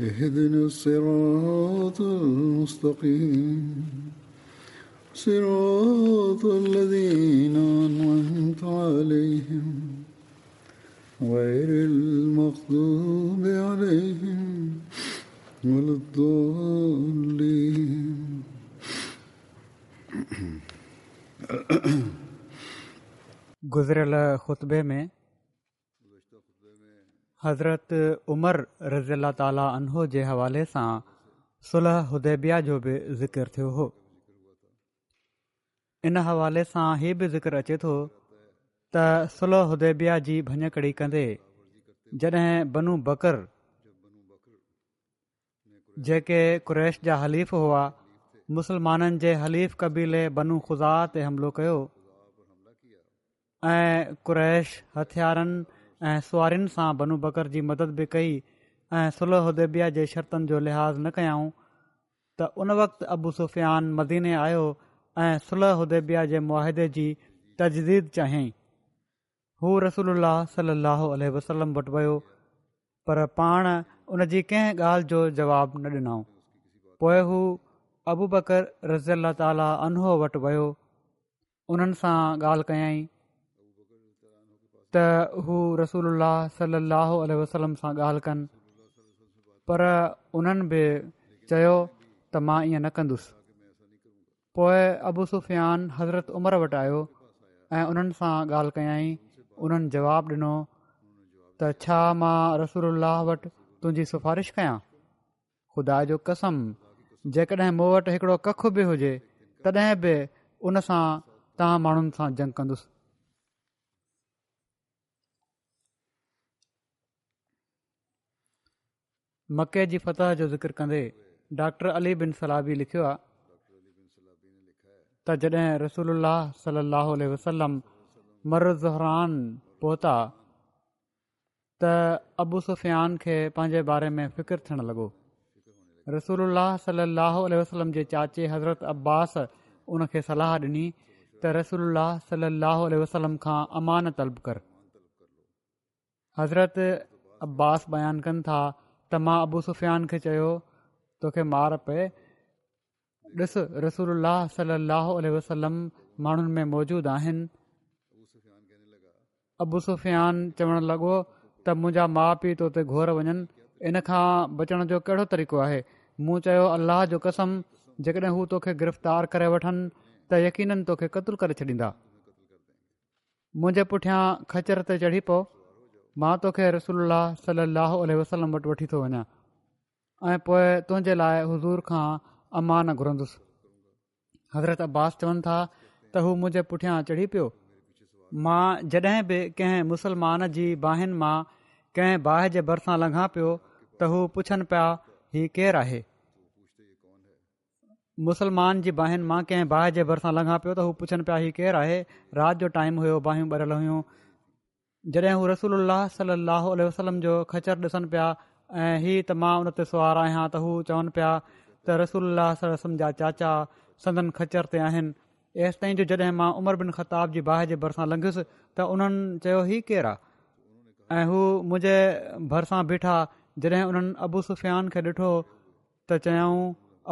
اهدنا الصراط المستقيم صراط الذين أنعمت عليهم غير المغضوب عليهم ولا الضالين गुज़िरियल ख़ुतबे में حضرت عمر رزيلا تالا انهو جي حوالي سان سله هديبيا جو به ذڪر ٿيو هو ان حوالي سان هيءُ به ذڪر اچي ٿو ته سله هديبيا جي ڀڃڪڙي ڪندي جڏهن بنو بڪر جيڪي ڪريش جا هليف هئا مسلمانن جي هليف ڪبيلي بنو خزا تي حملو ڪيو ۽ ڪريش هٿيارن ۽ سوارين سان بنو بڪر جي مدد به ڪئي ۽ سله اديبيا جي شرطن جو لحاظ نه ڪيائون. ته ان وقت ابو سفيان مديني آيو ۽ سله اديبيا جي مئادي جي تجديد چاهيئين هو رسول صلاح وسلم وٽ ويو پر پاڻ ان جي ڪنهن ڳالهه جو جواب نه ڏنئون. پوءِ هو ابو بڪر رزي الا تالي انو وٽ ويو. انهن سان ڳالهه ڪيئي ته هو رسول صلاح وسلم سان ڳالهه ڪن. پر انهن به چيو ته مان ائين نه ڪندس. پوءِ ابو سفيان حضرت عمر وٽ آيو ۽ انهن سان ڳالهه ڪيئي. انهن جواب ڏنو ته ڇا مان رسول وٽ تنهنجي سفارش ڪيان؟ خدا جو قسم جيڪڏهن مون وٽ هڪڙو ڪک به هجي تڏهن به ان سان توهان ماڻهن سان جنگ ڪندس مڪي جي فتح جو ذڪر ڪندي ڊاڪٽر علي بن سلابي لکيو آهي ته جڏهن رسول صلاح وسلم مرزهران پهتا ته ابو سفيان کي پنهنجي باري ۾ فڪر ٿيڻ لڳو. رسول صلاح وسلم جي چاچي حضرت عباس ان کي صلاح ڏني ته رسول صلاح وسلم کان امان طلب ڪر. حضرت عباس بيان ڪن ٿا ته مان ابو سفيان کي چيو توکي مار پئي. ڏس رسول صلاح ماڻهن ۾ موجود آهن. ابو سفيان چوڻ لڳو ته منهنجا ماءُ پيءُ تو تي گهور وڃن. ان کان بچڻ جو ڪهڙو طريقو آهي؟ مون چيو الله جو قسم جيڪڏهن هو توکي گرفتار ڪري وٺن ته يقين توکي قتل ڪري ڇڏيندا. منهنجي پٺيان کچر تي چڙهي پئو مان توکي رسول صلاح وسلم وٽ وٺي ٿو وڃان. ۽ پوءِ تنهنجي لاءِ حضور کان امان گهرندس. حضرت عباس چون ٿا ته هو منهنجي پٺيان چڙهي پيو. مان جڏهن به ڪنهن مسلمان جي باهن مان ڪنهن باهه جي ڀرسان لنگها پيو ته هو پڇن پيا هيءُ ڪير آهي؟ مسلمان جي باهن مان ڪنهن باهه جي ڀرسان لنگها پيو ته هو پڇن پيا هيءُ ڪير آهي؟ رات جو ٽائيم هيو باهيون ٻريل هيون جڏهن هو رسول صلاح وسلم جو کچر ڏسن پيا ۽ هيءَ ته مان ان تي سوار آهيان ته هو چون پيا ته رسول وسلم جا چاچا سندن کچر تي آهن ايس تائين جو جڏهن مان عمر بن خطاب جي باهه جي ڀرسان لنگهس ته انهن چيو هيءُ ڪير آهي ۽ هو منهنجي ڀرسان بيٺا جڏهن انهن ابو سفيان کي ڏٺو ته چيائون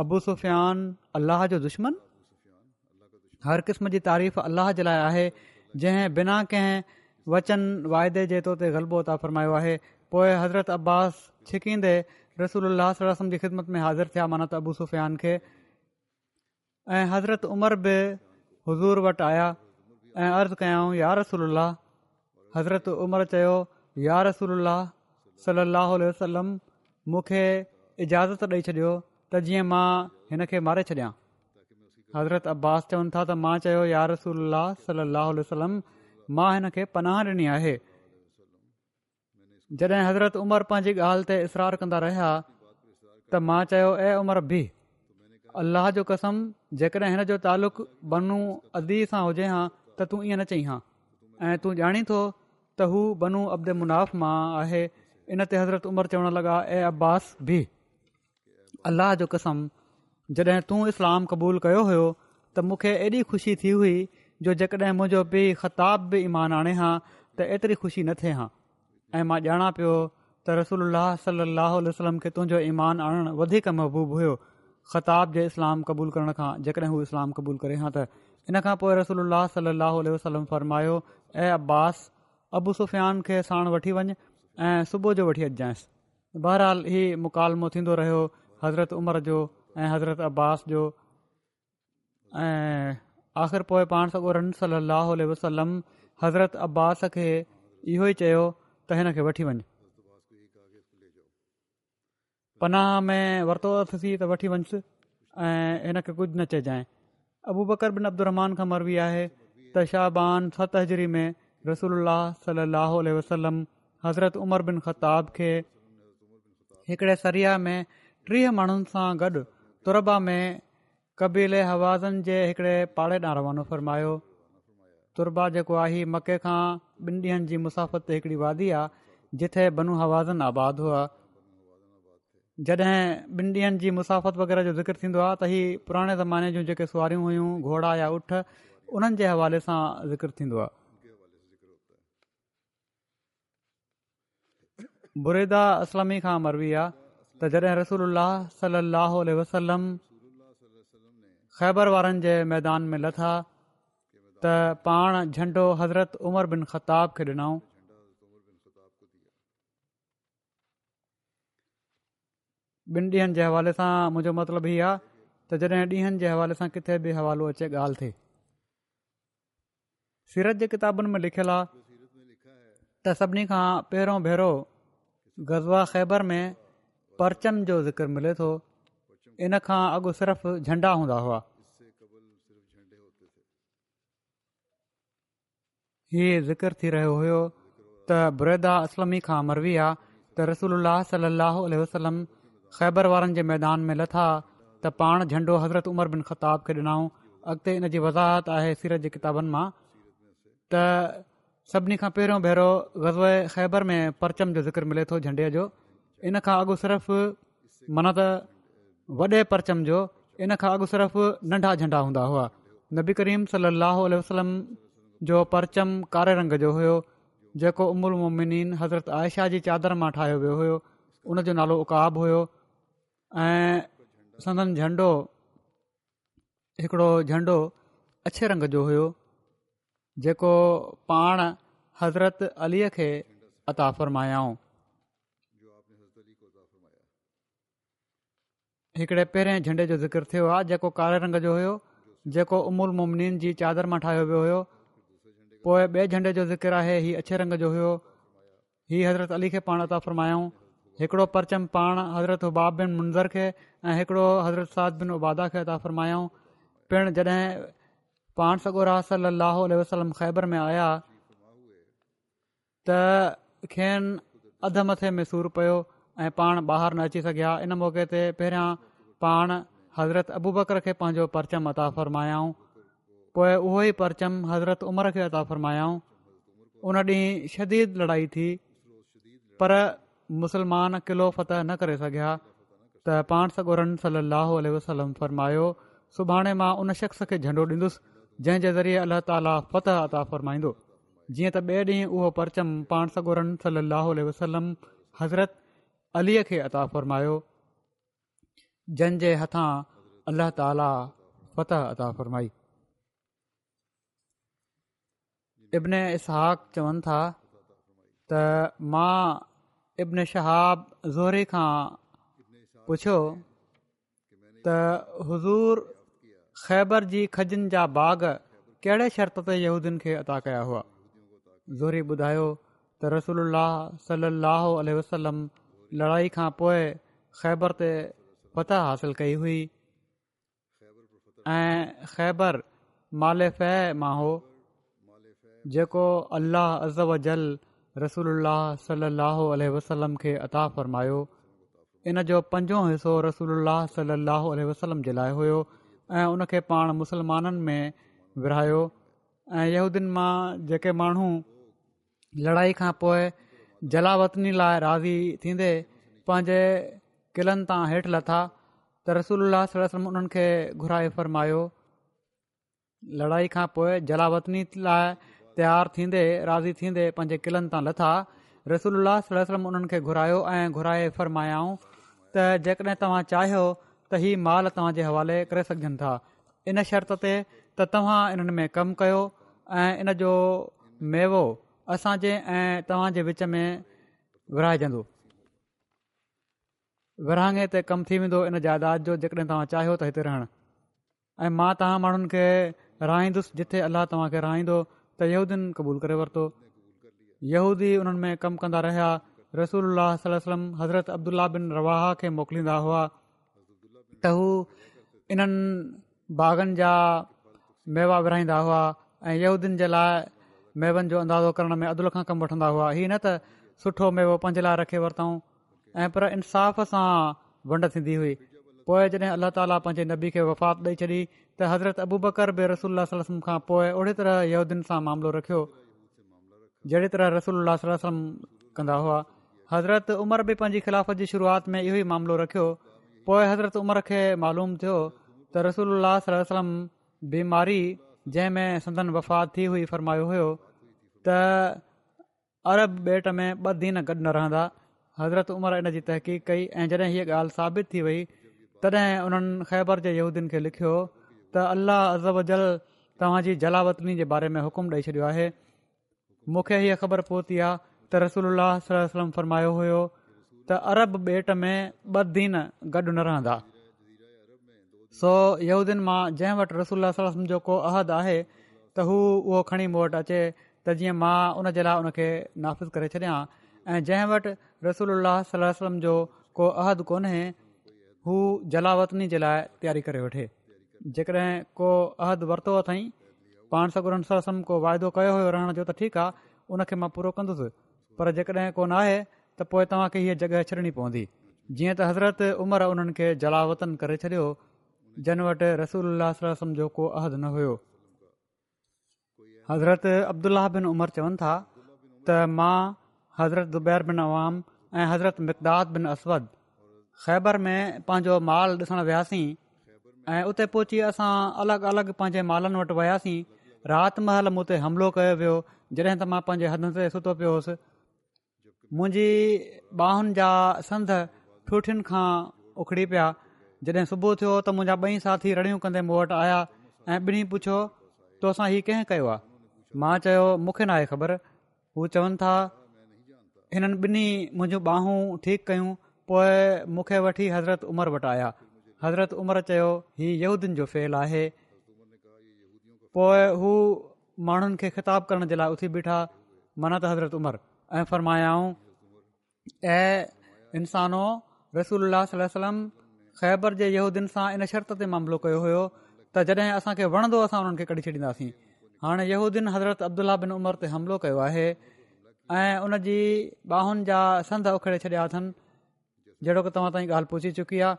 ابو سفيان الله جو دشمن هر قسم جي تعريف الله جي لاءِ آهي جنهن بنا ڪنهن وچن وائدي جي طور تي غلبو ٿا فرمايو آهي. پوءِ حضرت عباس ڇڪيندي رسول جي خدمت ۾ حاضر ٿيا معنيٰ ته ابو سفيان کي. ۽ حضرت عمر به حضور وٽ آيا ۽ عرض ڪيائون يا رسول حضرت عمر چيو يا رسول صلاح وسلم مون کي اجازت ڏيئي ڇڏيو ته جيئن مان هن کي ماري ڇڏيان. حضرت عباس چون ٿا ته مان چيو يا رسول صلاح وسلم مان هن کي پناهه ڏني آهي. جڏهن حضرت عمر پنهنجي ڳالهه تي اسرار ڪندا رهيا ته مان چيو ۽ عمر به الله جو قسم جيڪڏهن هن جو تالق بنو ادي سان هجي ها ته تون ائين نه چئي ها. ۽ تون ڄاڻي ٿو ته هو بنو ابد مناف مان آهي. ان تي حضرت عمر چوڻ لڳا ۽ عباس به الله جو قسم جڏهن تون اسلام قبول ڪيو هيو ته مون کي ايڏي خوشي ٿي هئي جو جيڪڏهن منهنجو پيءُ خطاب به ايمان آڻي ها ته ايتري خوشي نه ٿئي ها. ۽ مان ڄاڻان پيو ته رسول صلاح وسلم کي تنهنجو ايمان آڻڻ وڌيڪ محبوب هيو. خطاب جي اسلام قبول ڪرڻ کان جيڪڏهن هو اسلام قبول ڪري ها ته ان کان پوءِ رسول صلاح وسلم فرمايو ۽ عباس ابو سفيان کي ساڻ وٺي وڃ ۽ صبح جو وٺي اچجانئس بهرحال هيءُ مڪالمو ٿيندو رهيو حضرت عمر جو ۽ حضرت عباس جو ۽ آخر پوءِ پاڻ سڳورن صلاح وسلم حضرت عباس کي اهو ئي چيو ته هن کي وٺي وڃ. پناهه ۾ ورتو اٿسي ته وٺي وڃس ۽ هن کي ڪجهه نه چئجانئ. ابو بڪر بن ابدرمان کان مربي آهي ته شاهبان ست هزري ۾ رسول صلاح وسلم حضرت عمر بن خطاب کي هڪڙي سريا ۾ ٽيهه ماڻهن سان گڏ تربا ۾ ڪبيلي هوازن جي هڪڙي پاڙي ڏانهن روانو فرمايو تربا جيڪو آهي مڪي کان ٻن ڏينهن جي مسافت تي هڪڙي وادي آهي جٿي بنو هوازن آباد هئا. جڏهن ٻن ڏينهن جي مسافت وغيره جو ذڪر ٿيندو آهي ته هيءَ پراڻي زماني جون جيڪي سواريون هيون گهوڙا يا اٺ انهن جي حوالي سان ذڪر ٿيندو آهي بريدا اسلمي کان مروي آهي ته جڏهن رسول صلاح وسلم خيبر وارن جي ميدان ۾ لٿا ته پاڻ جهنڊو حضرت عمر بن خطاب کي ڏنئون ٻن ڏينهن جي حوالي سان منهنجو مطلب هيءَ آهي ته جڏهن ڏينهن جي حوالي سان ڪٿي به حوالو اچي ڳالهه ٿئي سيرت جي ڪتابن ۾ لکيل آهي ته سڀني کان پهرون ڀيرو گزوا خيبر ۾ پرچم جو ذڪر ملي ٿو ان کان اڳ صرف جهنڊا هوندا هئا. هيءُ ذڪر ٿي رهيو هيو ته بريدا اسلمي کان مروي آهي ته رسول صلاح وسلم خيبر وارن جي ميدان ۾ لٿا ته پاڻ جهنڊو حضرت عمر بن خطاب کي ڏنئون. اڳتي ان جي وضاحت آهي سيرت جي ڪتابن مان. ته سڀني کان پهريون ڀيرو غز خيبر ۾ پرچم جو ذڪر ملي ٿو جهنڊي جو. ان کان اڳ صرف معنيٰ ته وڏي پرچم جو ان کان اڳ صرف ننڍا جهنڊا هوندا هئا. نبي ڪريم صلاح وسلم جو پرچم ڪاري رنگ جو هيو جيڪو امل مومن حضرت آيشا جي چادر مان ٺاهيو ويو هيو. ان جو نالو اڪاب هيو. ۽ سندن جهنڊو هڪڙو جهنڊو اڇي رنگ جو هيو جيڪو پاڻ حضرت اليءَ کي عطا فرمايائون هڪڙي پهرين جهنڊي جو ذڪر ٿيو آهي جيڪو ڪاري رنگ جو هيو جيڪو امل ممنين جي چادر مان ٺاهيو ويو هيو. پوءِ ٻئي جهنڊي جو ذڪر آهي هيءُ اڇي رنگ جو هيو. هيءُ حضرت علي کي پاڻ عطا فرمايائون هڪڙو پرچم پاڻ حضرت اباب بن منظر کي ۽ هڪڙو حضرت ساد بن ابادا کي عطا فرمايائون. پڻ جڏهن پاڻ سڳورا صلاح وسلم خيبر ۾ آيا ته کين اڌ مٿي ۾ سور پيو ۽ پاڻ ٻاهر نه اچي سگهيا. ان موقعي تي پهريان پاڻ حضرت ابو بڪر کي پنهنجو پرچم عطا فرمايائون. پوءِ اهو ئي پرچم حضرت عمر کي عطا فرمايائون. ان ڏينهن شديد لڙائي ٿي پر مسلمان ڪلو فتح نه ڪري سگهيا. ته پاڻ سڳورن صلاح وسلم فرمايو سڀاڻي مان ان شخص کي جهنڊو ڏيندس جنهن جي ذريعي الله تالا فتح عطا فرمائيندو. جيئن ته ٻئي ڏينهن اهو پرچم پاڻ سڳورن صلاح وسلم حضرت اليءَ کي عطا فرمايو جنهن جي هٿان الله تالا فتح عطا فرمائي. ابن اسهاڪ چون ٿا ته مان ابن شهاب زوهري کان پڇيو ته حضور خيبر جي کجن جا باغ ڪهڙي شرط تي يهودين کي عطا ڪيا هئا؟ زوري ٻڌايو ته رسول صلاح وسلم لڙائي کان پوءِ خيبر تي فتح حاصل ڪئي هئي. ۽ خيبر مالي مان هو جيڪو الله ازب جل رسول صلاح وسلم کي عطا فرمايو. ان جو پنجو حصو رسول صلاح وسلم جي لاءِ هيو ۽ ان کي پاڻ مسلمانن ۾ ورهايو. ۽ يهودين مان جيڪي ماڻهو لڙائي کان پوءِ جلاوتني لاءِ راضي ٿيندي پنهنجي قلعن تان هيٺ لٿا ته رسول انهن کي گهرائي فرمايو لڙائي کان پوءِ جلاوتني لاءِ تيار ٿيندي راضي ٿيندي پنهنجي قلعن تان لٿا رسول انهن کي گهرايو ۽ گهرائي فرمايائون ته جيڪڏهن توهان چاهيو ته هيءُ مال توهان جي حوالي ڪري سگهجن ٿا. ان شرط تي ته توهان انهن ۾ ڪم ڪيو ۽ ان جو ميوو اسان جي ۽ توهان وچ ۾ ورائيجندو ورهاڱي تي ڪم ٿي ويندو ان جائداد جو جيڪڏهن توهان چاهيو ته هتي رهڻ. ۽ مان توهان ماڻهن کي رهائيندس جٿي الله توهان کي رهائيندو ته يهودين قبول ڪري ورتو. يهودي انهن ۾ ڪم ڪندا رهيا. رسول وسلم حضرت ابدلا بن رواهه کي موڪليندا هئا. ته هو انهن باغن جا ميوا ورهائيندا هئا. ۽ يهودين جي لاءِ ميون جو اندازو ڪرڻ ۾ عدل کان ڪم وٺندا هئا. هيءَ نه ته سٺو ميوو پنهنجي لاءِ رکي ورتئون. ۽ پر انصاف سان ونڊ ٿيندي هئي. پوءِ جڏهن الا تالا پنهنجي نبي کي وفات ڏيئي ڇڏي ته حضرت ابو بڪر به رسول سلم کان پوءِ اوڙي طرح يهودين سان معاملو رکيو. جهڙي طرح رسول سلم ڪندا هئا. حضرت عمر به پنهنجي خلافت جي شروعات ۾ اهو ئي معاملو رکيو. پوءِ حضرت عمر کي معلوم ٿيو ته رسول سلم بيماري جنهن ۾ سندن وفات ٿي هئي فرمايو هيو ته ارب ٻيٽ ۾ ٻه دين گڏ نه رهندا. حضرت عمر ان جي تحقيق ڪئي ۽ جڏهن هيءَ ڳالهه ثابت ٿي وئي تڏهن انهن خيبر جي يهودين کي لکيو ته الله ازب جل توهان جي جلاوتني جي باري ۾ حڪم ڏيئي ڇڏيو آهي. مون کي هيءَ خبر پهتي آهي ته رسول وسلم فرمايو هيو ته ارب ٻيٽ ۾ ٻه دين گڏ نه رهندا سو يهودين مان جنهن وٽ رسول جو ڪو عهد آهي ته هو اهو کڻي مون وٽ اچي ته جيئن مان ان جي لاءِ ان کي نافذ ڪري ڇڏيان. ۽ جنهن وٽ رسول ولم جو ڪو عهد ڪونهي هو جلاوتني جي لاءِ تياري ڪري وٺي. جيڪڏهن ڪو عهد ورتو اٿئي پاڻ سلم ڪو واعدو ڪيو هيو رهڻ جو ته ٺيڪ آهي ان کي مان پورو ڪندس. پر جيڪڏهن ڪونه آهي ته پوءِ توهان کي هيءَ جڳهه ڇڏڻي پوندي. جيئن ته حضرت عمر انهن کي جلاوتن ڪري ڇڏيو جن وٽ رسول جو ڪو عهد نه هيو. حضرت ابدلا بن عمر چون ٿا ته مان حضرت زبير بن عوام ۽ حضرت مقداد بن اسود خيبر ۾ پنهنجو مال ڏسڻ وياسين ۽ اتي پهچي اسان الڳ الڳ پنهنجي مالن وٽ وياسين. رات مهل مون تي حملو ڪيو ويو جڏهن ته مان پنهنجي حدن تي ستو پيو هئس. منهنجي ٻانهن جا سند ٺوٺين کان اکڙي پيا جڏهن صبح ٿيو ته منهنجا ٻئي ساٿي رڙيون ڪندي مون وٽ آيا ۽ ٻنهي پڇيو تو سان هيءُ ڪنهن ڪيو آهي مان چيو مون کي نه آهي خبر. هو چون ٿا هنن ٻنهي منهنجون ٻانهون ٺيڪ ڪيون پوءِ مون کي وٺي حضرت عمر وٽ آيا. حضرت عمر چيو هيءُ يهودين جو فيل آهي. پوءِ هو ماڻهن کي خطاب ڪرڻ جي لاءِ اٿي بيٺا معنيٰ ته حضرت عمر ۽ فرمايائون ۽ انسانو رسول سلم خيبر جي يهودين سان ان شرط تي معاملو ڪيو هيو ته جڏهن اسان کي وڻندو اسان انهن کي ڪڍي ڇڏينداسين. هاڻي يهودين حضرت ابدلا بن عمر تي حملو ڪيو آهي ۽ ان جي ٻانهن جا سند اکڙي ڇڏيا اٿن. جهڙو ڪه توهان تائين ڳالهه پڇي چڪي آهي.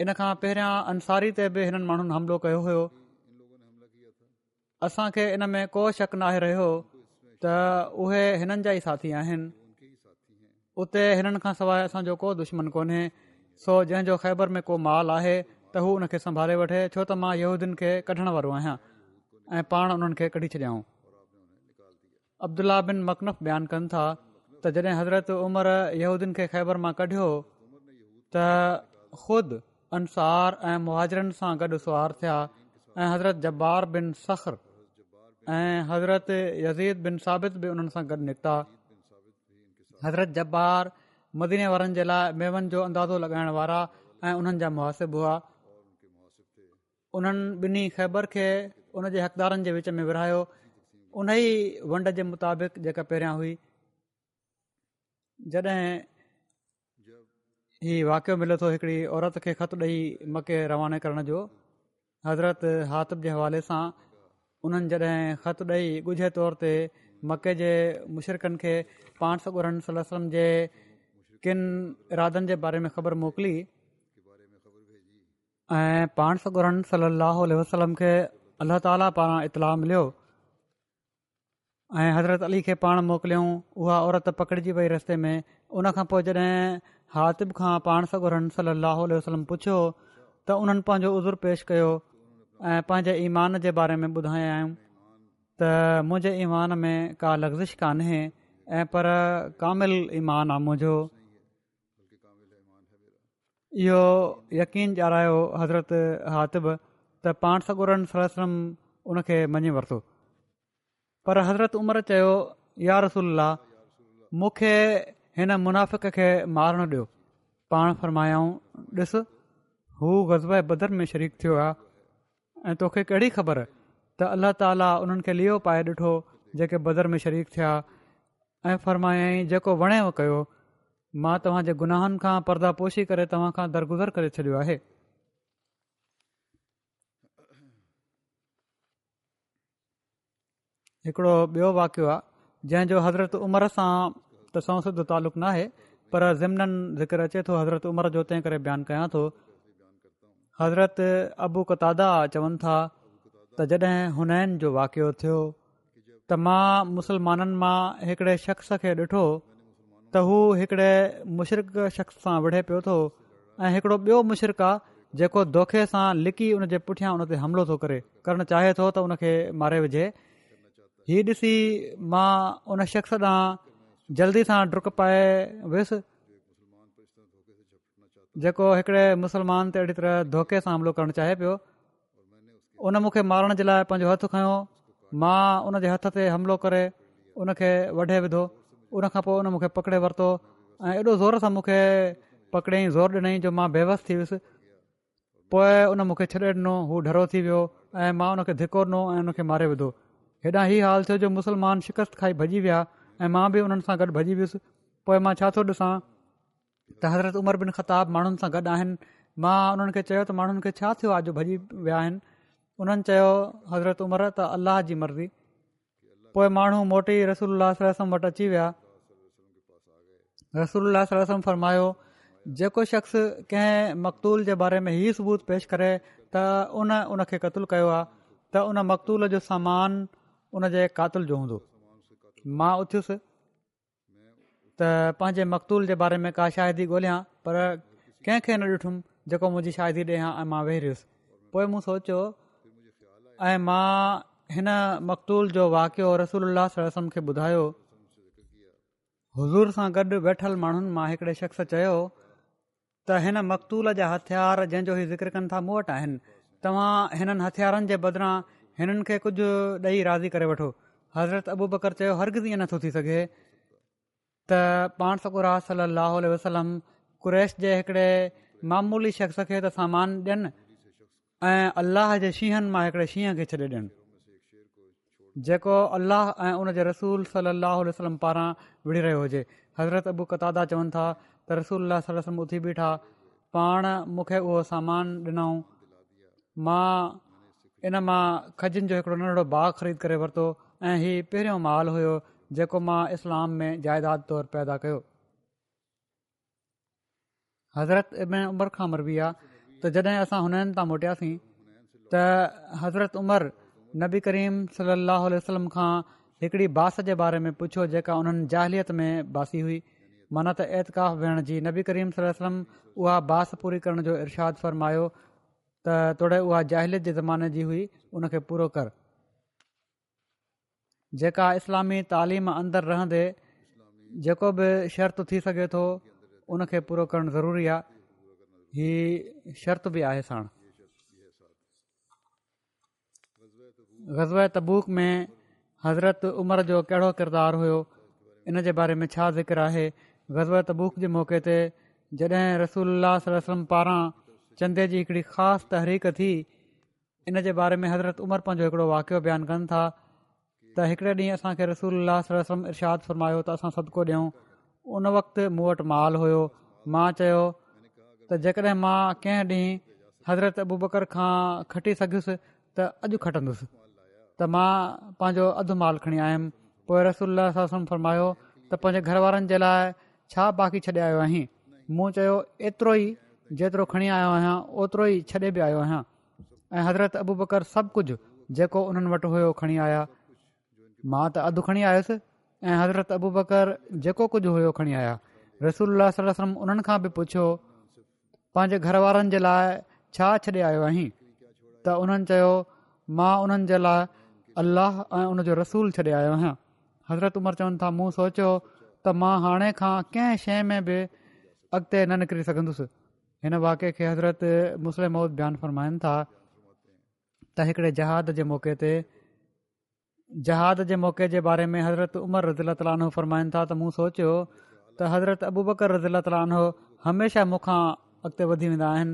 ان کان پهريان انساري تي به هنن ماڻهن حملو ڪيو هيو. اسان کي ان ۾ ڪو شڪ ناهي رهيو ته اهي هنن جا ئي ساٿي آهن. اتي هنن کان سواءِ اسان جو ڪو دشمن ڪونهي سو جنهن جو خيبر ۾ ڪو مال آهي ته هو ان کي سنڀالي وٺي. ڇو ته مان يهودين کي ڪڍڻ وارو آهيان ۽ پاڻ انهن کي ڪڍي ڇڏيائون. ابدلا بن مڪنف بيان ڪن ٿا ته جڏهن حضرت عمر يهودين کي خيبر مان ڪڍيو ته خود انسار ۽ مهاجرن سان گڏ سوار ٿيا ۽ حضرت جبار بن سخر ۽ حضرت يزيد بن ثابت به انهن سان گڏ نڪتا. حضرت جبار مديني وارن جي لاءِ ميون جو اندازو لڳائڻ وارا ۽ انهن جا مهاسب هئا. انهن ٻنهي خيبر کي ان جي هقدارن جي وچ ۾ ورهايو. ان ئي ونڊ جي مطابق جيڪا پهريان هئي. جڏهن هيءُ واقعو ملي ٿو هڪڙي عورت کي خط ڏيئي مڪي رواني ڪرڻ جو حضرت هاتب جي حوالي سان انهن جڏهن خط ڏيئي ڳجهي طور تي مڪي جي مشرڪن کي پاڻ سگرن سلم جي ڪن ارادن جي باري ۾ خبر موڪلي. ۽ پاڻ سگرن صلاح وسلم کي الله تالا پاران اطلاع مليو. ۽ حضرت علي کي پاڻ موڪليئون اها عورت پڪڙجي وئي رستي ۾. ان کان پوءِ جڏهن هاتب کان پاڻ سگرن صلاح وسلم پڇيو ته انهن پنهنجو عذر پيش ڪيو ۽ پنهنجي ايمان جي باري ۾ ٻڌايا ته منهنجي ايمان ۾ ڪا لفزش ڪانهي ۽ پر ڪامل ايمان آهي منهنجو اهو يقين ڄاڻايو حضرت هاتب ته پاڻ سگرن سلم ان کي مڃي ورتو. پر حضرت عمر چيو يا رسلا مون کي هن منافڪ کي مارڻ ڏيو. پاڻ فرمايائون ڏس هو غضب بدر ۾ شريڪ ٿيو آهي ۽ توکي ڪهڙي خبر؟ ته الله تالا انهن کي ليو پائي ڏٺو جيڪي بدر ۾ شريڪ ٿيا. ۽ فرمايائي جيڪو وڻيو ڪيو مان توهان جي گناهن کان پردا پوشي ڪري توهان کان درگزر ڪري ڇڏيو آهي. هڪڙو ٻيو واقعو آهي جنهن جو حضرت عمر سان ته سؤ سڌو تالق نه آهي پر زمنن ذڪر اچي ٿو حضرت عمر جو تنهن ڪري بيان ڪيان ٿو. حضرت ابو ڪتادا چون ٿا ته جڏهن هنين جو واقعو ٿيو ته مان مسلمانن مان هڪڙي شخص کي ڏٺو ته هو هڪڙي مشرڪ شخص سان وڙهي پيو ٿو. ۽ هڪڙو ٻيو مشرڪ آهي جيڪو دوکي سان لڪي ان جي پٺيان ان تي حملو ٿو ڪري. ڪرڻ چاهي ٿو ته ان کي ماري وجهي. هيءُ ڏسي مان ان شخص ڏانهن جلدي سان ڊڪ پائي ويس. جيڪو هڪڙي مسلمان تي اهڙي طرح ڌوکي سان حملو ڪرڻ چاهي پيو. ان مون کي مارڻ جي لاءِ پنهنجو هٿ کيو. مان ان جي هٿ تي حملو ڪري ان کي وڍي وڌو ان کان پوءِ ان مون کي پڪڙي ورتو ۽ ايڏو زور سان مون کي پڪڙيئين زور ڏنئي جو مان بيوس ٿي ويس. پوءِ ان مون کي ڇڏي ڏنو هو ڊرو ٿي ويو ۽ مان ان کي ڌڪو ڏنو ۽ ان کي ماري وڌو. هيڏا هيءُ حال ٿيو جو مسلمان شڪست کائي ڀڄي ويا ۽ مان به انهن سان گڏ ڀڄي ويس. پوءِ مان ڇا ٿو ڏسان ته حضرت عمر بن خطاب ماڻهن سان گڏ آهن. مان انهن کي چيو ته ماڻهن کي ڇا ٿيو آهي جو ڀڄي ويا آهن؟ انهن چيو حضرت عمر ته الله جي مرضي پوءِ ماڻهو موٽي رسول سلم وٽ اچي ويا. رسول سلم فرمايو جيڪو شخص ڪنهن مقتول جي باري ۾ هيءُ ثبوت پيش ڪري ته ان ان کي قتل ڪيو آهي ته ان مقتول جو سامان ان جي قاتل جو هوندو. مان اٿيس ته پنهنجي مقتول جي باري ۾ ڪا شاهدي ڳولهيان پر ڪنهن کي نه ڏٺم جيڪو منهنجي شاهدي ڏيان ۽ مان ويهي رهيس. پوءِ مون سوچيو ۽ مان هن مقتول جو واقعو رسول سلم کي ٻڌايو. حضور سان گڏ ويٺل ماڻهن مان هڪڙي شخص چيو ته هن مقتول جا هٿيار جنهن جو هيءُ ذڪر ڪن ٿا مون وٽ آهن. توهان هنن هٿيارن جي بدران هنن کي ڪجهه ڏيئي راضي ڪري وٺو. حضرت ابو بڪر چيو هرگز ائين نٿو ٿي سگهي. ته پاڻ سڪرا صلاح وسلم ڪريش جي هڪڙي معمولي شخص کي ته سامان ڏين ۽ الله جي شينهن مان هڪڙي شينهن کي ڇڏي ڏين جيڪو الله ۽ ان جي رسول صلاح وسلم پاران وڙهي رهيو هجي. حضرت ابو ڪتادا چون ٿا ته رسول وسلم اٿي بيٺا پاڻ مون کي اهو سامان ڏنئون. مان ان مان کجن جو هڪڙو ننڍڙو باغ خريد ڪري ورتو ۽ هيءُ پهريون مال هيو جيڪو مان اسلام ۾ جائداد طور پيدا ڪيو. حضرت ابن عمر کان مربي آهي ته جڏهن اسان هنن تان موٽياسين ته حضرت عمر نبي ڪريم صلاح وسلم کان هڪڙي باس جي باري ۾ پڇيو جيڪا انهن جاهليت ۾ باسي هئي. معنيٰ ته اعتڪاف ويهڻ جي نبي ڪريم سلم اها باس پوري ڪرڻ جو ارشاد فرمايو ته توڙي اها جاهليت جي زماني جي هئي ان کي پورو ڪر. جيڪا اسلامي تعليم اندر رهندي جيڪو به شرط ٿي سگهي ٿو ان کي پورو ڪرڻ ضروري آهي هي شرط به آهي ساڻ غضب تبوڪ ۾ حضرت عمر جو ڪهڙو ڪردار هيو ان جي باري ۾ ڇا ذڪر آهي غضب تبوڪ جي موقعي تي جڏهن رسول وسلم پاران چندي جي هڪڙي خاص تحريڪ ٿي ان جي باري ۾ حضرت عمر پنهنجو هڪڙو واقعو بيان ڪن ٿا ته هڪڙي ڏينهن اسان کي رسول وسلم ارشاد فرمايو ته اسان سدڪو ڏيون ان وقت مون وٽ مال هيو مان چيو ته جيڪڏهن مان ڪنهن ڏينهن حضرت ابو بڪر کان کٽي سگهيس ته اڄ کٽندس ته مان پنهنجو اڌ مال کڻي آيم. پوءِ رسول فرمايو ته پنهنجي گهر وارن جي لاءِ ڇا باقي ڇڏي آيو آهين؟ مون چيو ايترو ئي جيترو کڻي آيو آهيان اوترو ئي ڇڏي به آيو آهيان. ۽ حضرت ابو بڪر سڀ ڪجهه جيڪو انهن وٽ هيو کڻي آيا. مان ته اڌ کڻي آيس ۽ حضرت ابو بڪر جيڪو ڪجهه هيو کڻي آيا. رسول انهن کان به پڇيو پنهنجي گهر وارن جي لاءِ ڇا ڇڏي آيو آهين؟ ته انهن چيو مان انهن جي لاءِ الله ۽ ان جو رسول ڇڏي آيو آهيان. حضرت عمر چون ٿا مون سوچيو ته مان هاڻي کان ڪنهن شيءِ ۾ به اڳتي نه نڪري سگهندس. هن واقع کي حضرت مسلم مود بيان فرمائن ٿا ته هڪڙي جهاد جي موقعي تي جهاد جي موقعي جي باري ۾ حضرت عمر رزيلا تالو فرمائن ٿا ته مون سوچيو ته حضرت ابو بڪر رزيلا تالو هميشه مون کان اڳتي وڌي ويندا آهن.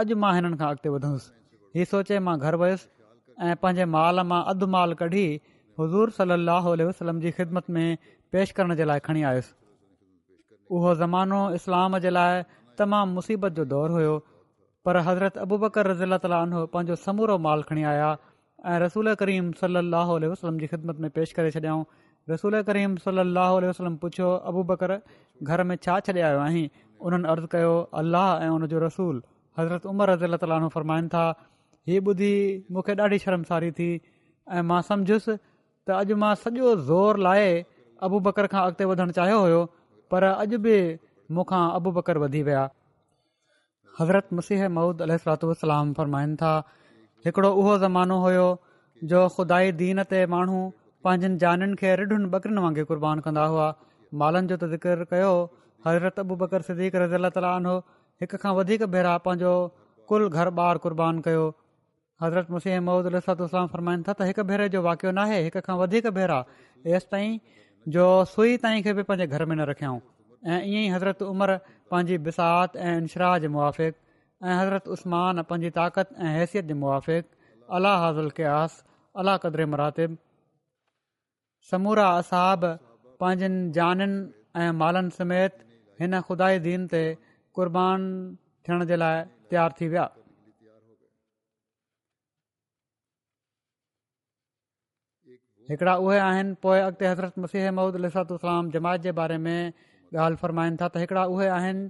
اڄ مان هنن کان اڳتي وڌس هيءُ سوچي مان گهر ويس ۽ پنهنجي مال مان اڌ مال ڪڍي حضور صلاح وسلم جي خدمت ۾ پيش ڪرڻ جي لاءِ کڻي آيس. اهو زمانو اسلام جي لاءِ تمام مصيبت جو دور هيو پر حضرت ابو بڪر رزيلا تالي پنهنجو سمورو مال کڻي آيا ۽ رسول ڪريم صلاح وسلم جي خدمت ۾ پيش ڪري ڇڏيائون. رسول ڪريم صلاح وسلم پڇيو ابو بڪر گهر ۾ ڇا ڇڏي آيو آهين؟ انهن عرض ڪيو الله ۽ ان جو رسول. حضرت عمر رزيلا تالي فرمائن ٿا هيءَ ٻڌي مون کي ڏاڍي شرمساري ٿي ۽ مان سمجهس ته اڄ مان سڄو زور لاءِ ابو بڪر کان اڳتي وڌڻ چاهيو هيو پر اڄ به مون کان ابو بڪر وڌي ويا. حضرت مسيح مهود الاتلام فرمائن ٿا هڪڙو اهو زمانو هيو جو خدائي دين تي ماڻهو پنهنجن جانن کي رڍن ٻڪرين وانگر قربان ڪندا هئا. مالن جو ته ذڪر ڪيو حضرت ابو بڪر سديڪ رزيلا تالي هڪ کان وڌيڪ ڀيرا پنهنجو ڪل گهر ٻار قربان ڪيو حضرت مسيح مهودلام فرمائن ٿا ته هڪ ڀيري جو واقعو ناهي هڪ کان وڌيڪ ڀيرا. ايس تائين جو سئي تائين کي به پنهنجي گهر ۾ نه رکيائون. ۽ ائين ئي حضرت عمر پنهنجي بسات ۽ انشراهه جي مئافق ۽ حضرت اسمان پنهنجي طاقت ۽ حيثيت جي مئافق الله هازل ڪياس الله قدر مراتب. سمورا اساب پنهنجن جانن ۽ مالن سميت هن خدا دين تي قربان ٿيڻ جي لاءِ تيار ٿي ويا هڪڙا اهي آهن پوءِ اڳتي حضرت مسيح مهود الاتلام جمايت جي باري ۾ ڳالهه فرمائن ٿا ته هڪڙا اهي آهن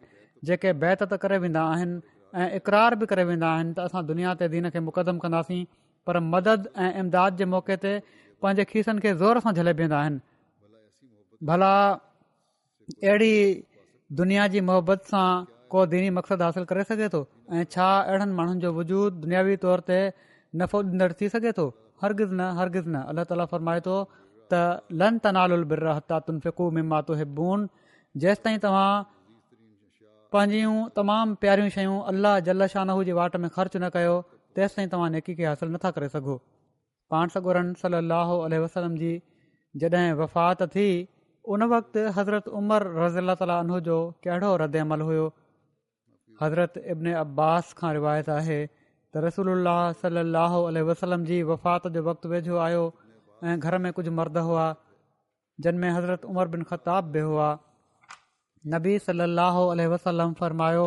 جيڪي بيت ته ڪري ويندا آهن ۽ اقرار به ڪري ويندا آهن ته اسان دنيا تي دين کي مقدم ڪنداسين پر مدد ۽ امداد جي موقعي تي پنهنجي کيسن کي زور سان جهلي بيهندا آهن. ڀلا اهڙي دنيا جي محبت سان ڪو ديني مقصد حاصل ڪري سگهي ٿو؟ ۽ ڇا اهڙن ماڻهن جو وجود دنياوي طور تي نفعو ڏيندڙ ٿي سگهي ٿو هرگز نه هرگز نه الله تالا فرمائي ٿو ته لن تنالل بر تنفڪو مماتو هبون جيس تائين توهان پنهنجيون تمام پياريون شيون الله جل شاهو جي واٽ ۾ خرچ نه ڪيو تيس تائين توهان نيڪي کي حاصل نٿا ڪري سگهو پاڻ سگرن صلاح وسلم جي جڏهن وفات ٿي ان وقت حضرت عمر رزيلا تالي جو ڪهڙو رد عمل هيو حضرت ابن عباس کان روايت آهي ته رسول صلاح وسلم جي وفات جو وقت ويجهو آيو ۽ گهر ۾ ڪجهه مرد هئا جن ۾ حضرت عمر بن خطاب به هئا. نبي صلاح وسلم فرمايو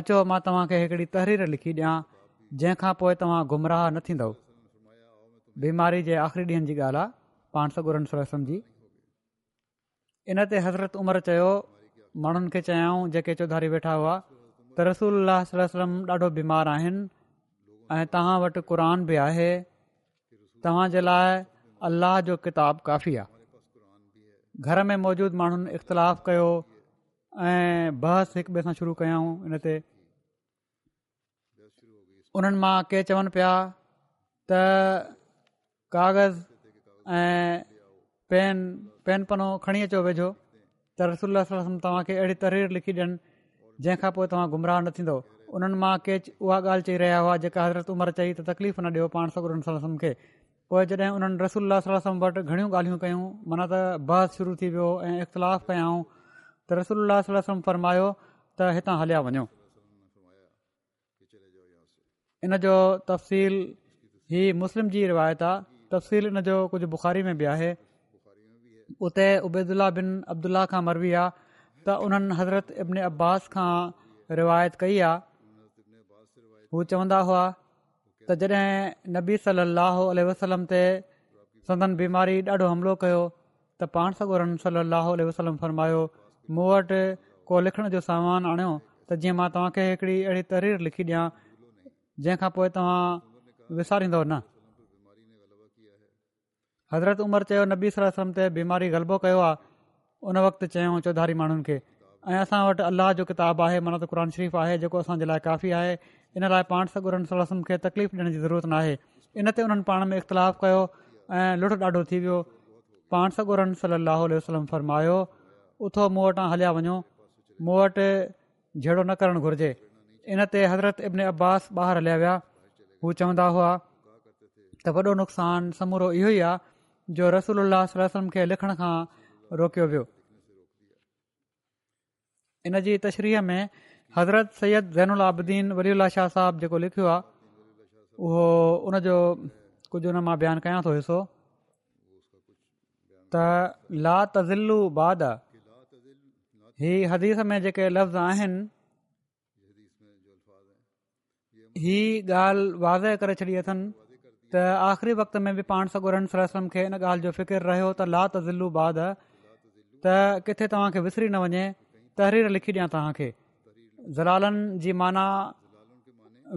اچو مان توهان کي هڪڙي تحرير لکي ڏيان جنهن کان پوءِ توهان گمراهه نه ٿيندو. بيماري جي آخري ڏينهن جي ڳالهه آهي پاڻ سگرن سرسم جي ان تي حضرت عمر چيو ماڻهن کي چيائون جيڪي چوڌاري ويٺا هئا ته رسول وسلم ڏاڍو بيمار آهن ۽ توهان وٽ قر به آهي. توهان جي لاءِ الله جو ڪتاب ڪافي آهي. گهر ۾ موجود ماڻهن اختلاف ڪيو ۽ بحث هڪ ٻئي سان شروع ڪيئون ان تي. انهن مان ڪي چون پيا ته ڪاغذ ۽ پين پين پنو کڻي اچو ويجهو. ته رسول توهان کي اهڙي تحرير لکي ڏين جنهن کان پوءِ توهان گمراهه نه ٿيندو. انهن مان ڪي اها ڳالهه چئي رهيا هئا جيڪا حضرت عمر چئي ته تڪليف نه ڏيو پاڻ سگر کي. پوءِ جڏهن انهن رسول وٽ گهڻيون ڳالهيون ڪيون معنيٰ ته بحث شروع ٿي ويو ۽ اختلاف ڪيائون ته رسول وسلم فرمايو ته هتان هليا وڃو. ان جو تفصيل هي مسلم جي روايت آهي تفصيل ان جو ڪجهه بخاري ۾ به آهي. اتي ابيدلا بن ابدلا کان مروي آهي ته انهن حضرت ابن عباس کان روايت ڪئي آهي هو چوندا هئا ته جڏهن نبي صلاح وسلم تي سندن بيماري ڏاڍو حملو ڪيو ته پاڻ سگورن صلاح وسلم فرمايو مون وٽ ڪو لکڻ جو سامان آڻيو ته جيئن مان توهان کي هڪڙي اهڙي تحرير لکي ڏيان جنهن کان پوءِ توهان وساريندو نه. حضرت عمر چيو نبي سلم تي بيماري غلبو ڪيو آهي ان وقت چيون چوڌاري ماڻهن کي ۽ اسان وٽ الله جو ڪتاب آهي معنيٰ ته قر شريف آهي جيڪو اسان جي لاءِ ڪافي آهي. ان لاءِ پاڻ سگرن سلم کي تڪليف ڏيڻ جي ضرورت نه آهي ان تي انهن پاڻ ۾ اختلاف ڪيو ۽ لڏ ڏاڍو ٿي ويو. پاڻ صلاح وسلم فرمايو اٿو مون وٽان هليا وڃو. مون وٽ جهڙو نه ڪرڻ گهرجي. ان تي حضرت ابن عباس ٻاهر هليا ويا. هو چوندا هئا ته وڏو نقصان سمورو اهو ئي آهي جو رسول ولم کي لکڻ کان روڪيو ويو. ان جي تشريح ۾ حضرت سيد زين آبدين ولي شاهه صاحب جيڪو لکيو آهي اهو ان جو ڪجهه هن مان بيان ڪيان ٿو حصو ته لا تزل بعد هي حديث ۾ جيڪي لفظ آهن هي ڳالهه وازي ڪري ڇڏي اٿن ته آخري وقت ۾ به پاڻ سلم کي ان ڳالهه جو فڪر رهيو ته لا تزل بعد ته ڪٿي توهان کي وسري نه وڃي تحرير لکي ڏيان توهان کي. زلالن جي معنيٰ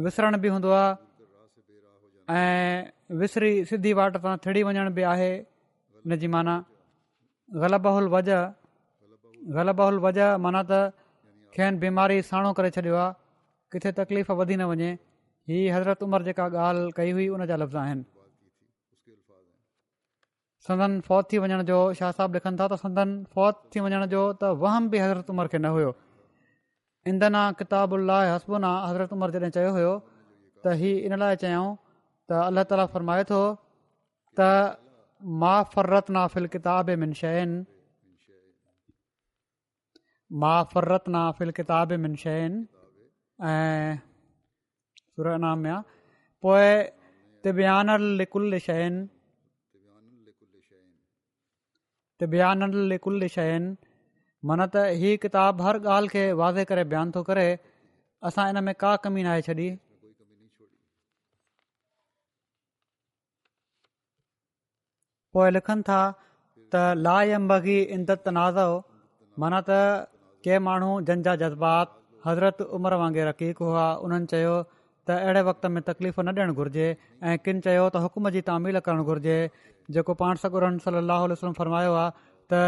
وسرڻ به هوندو آهي ۽ وسري سڌي واٽ تان ٿڙي وڃڻ به آهي ان جي معنيٰ. غلبهل وجهه غلبهل وجهه معنيٰ ته کين بيماري ساڻو ڪري ڇڏيو آهي ڪٿي تڪليف وڌي نه وڃي. هيءَ حضرت عمر جيڪا ڳالهه ڪئي هئي ان جا لفظ آهن سندن فوت ٿي وڃڻ جو شاهه صاحب لکن ٿا ته سندن فوت ٿي وڃڻ جو ته وهم به حضرت عمر کي نه هيو. اندنا ڪتاب هسبنا حضرت عمر جڏهن چيو هيو ته هيءَ ان لاءِ چيئون ته الله تالا فرمائي ٿو ته مان فرت نافل ڪتاب من شين مان فرت نافل ڪتاب من شين ۽ سرنام ۾ آهي پوءِ تبيان لڪل شين تبيان لڪل شين معنيٰ ته هيءَ ڪتاب هر ڳالهه کي وازي ڪري بيان ٿو ڪري اسان ان ۾ ڪا ڪمي ناهي ڇڏي. پوءِ لکن ٿا ته لا اندت تنازو معنيٰ ته ڪي ماڻهو جنجا جذبات حضرت عمر وانگر رقيق هئا انهن چيو ته اهڙي وقت ۾ تڪليف نه ڏيڻ گهرجي ۽ ڪن چيو ته حڪم جي تاميل ڪرڻ گهرجي جيڪو پاڻ سگرن صلاح وسلم فرمايو آهي ته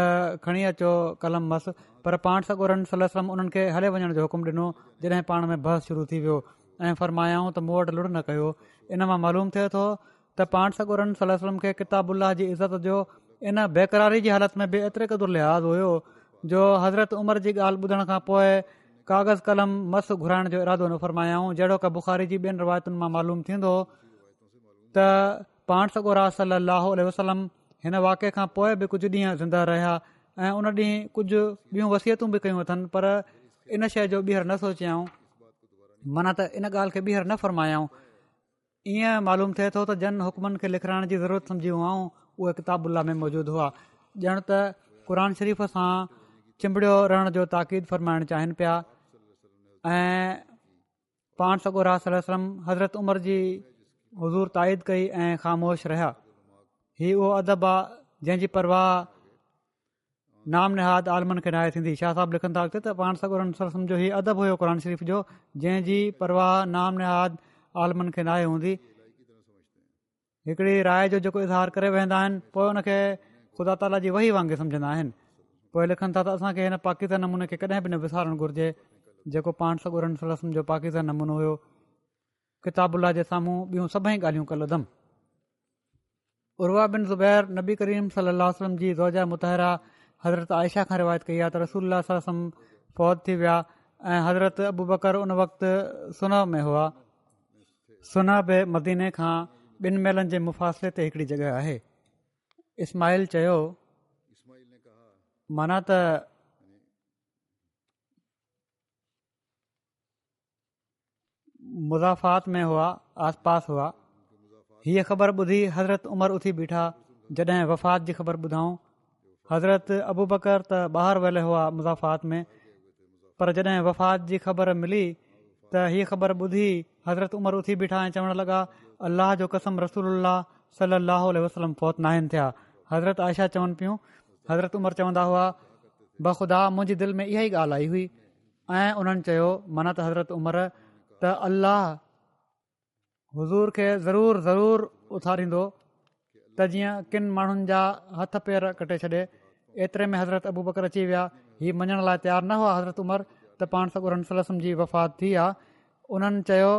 کڻي اچو قلم مس پر پاڻ سگرن سلم انهن کي هلي وڃڻ جو حڪم ڏنو جڏهن پاڻ ۾ بحث شروع ٿي ويو. ۽ فرمايائون ته مون وٽ لڙ نه ڪيو. ان مان معلوم ٿئي ٿو ته پاڻ سگرن سلم کي ڪتابلاهه جي عزت جو ان بيقراري جي حالت ۾ به ايتري قدر لحاظ هيو جو حضرت عمر جي ڳالهه ٻڌڻ کان پوءِ ڪاغذ قلم مس گهرائڻ جو ارادو نه فرمايائون. جهڙو ڪه بخاري جي ٻين روايتن مان معلوم ٿيندو ته پاڻ سگورا صلاح وسلم هن واقع کان پوءِ به ڪجهه ڏينهن زنده رهيا ۽ ان ڏينهن ڪجهه ٻيون وسيتون به ڪيون اٿن پر ان شيءِ جو ٻيهر نه سوچيائون. معنيٰ ته ان ڳالهه کي ٻيهر نه فرمايائون. ائين معلوم ٿئي ٿو ته جن حڪمن کي لکائڻ جي ضرورت سمجهيون آئون اهي ڪتابلا ۾ موجود هئا. ڄڻ ته قر شريف سان چمبڙيو رهڻ جو تاقيد فرمائڻ چاهين پيا. ۽ پاڻ سگورا سلم حضرت عمر جي حضور تائيد ڪئي ۽ خاموش رهيا هيءُ اهو ادب آهي جنهن جي پرواهه نام نهاد عالمن کي ناهي ٿيندي ڇا صاحب لکن ٿا اڳتي ته پاڻ سگورم جو هيءُ ادب هيو قر شريف جو جنهن جي پرواهه نام نهاد عالمن کي ناهي هوندي هڪڙي راءِ جو جيڪو اظهار ڪري ويندا آهن پوءِ هن کي خدا تالا جي وهي وانگر سمجهندا آهن پوءِ لکن ٿا ته اسان کي هن پاڪستان نموني کي ڪڏهن به نه وسارڻ گهرجي جيڪو پاڻ سگرن سلم جو پاڪستان نمونو هيو ڪتابلا جي سامهون ٻيون سڀئي ڳالهيون ڪلدم اروا بن زبير نبي ڪريم صلاح جي روجا متهرا حضرت آيشا کان روايت ڪئي آهي ته رسول فوت ٿي ويا ۽ حضرت ابو بڪر ان وقت سنه ۾ هئا. سنه به مديني کان ٻن ميلن جي مفاسلي تي هڪڙي جڳهه آهي. اسمائل چيو معنيٰ ته مزافات ۾ هئا آس پاس هئا. هيءَ خبر ٻڌي حضرت عمر اٿي بيٺا جڏهن وفات جي خبر ٻڌائون. حضرت ابو بڪر ته ٻاهر ويل هئا مزافات ۾. پر جڏهن وفات جي خبر ملي ته هيءَ خبر ٻڌي حضرت عمر اٿي بيٺا ۽ چوڻ لڳا الله جو قسم رسول صلاح وسلم فوت نه آهن ٿيا. حضرت آيشا چون پيون حضرت عمر چوندا هئا بخدا منهنجي دل ۾ اها ئي ڳالهه آئي هئي. ۽ انهن چيو معنيٰ ته حضرت عمر ته الله حضور کي ضرور ضرور اٿاريندو ته جيئن ڪن ماڻهن جا هٿ پير ڪٽي ڇڏي. ايتري ۾ حضرت ابو بڪر اچي ويا. هيءَ مڃڻ لاءِ تيار نه هئا حضرت عمر. ته پاڻ سگرن سلسم جي وفات ٿي آهي انهن چيو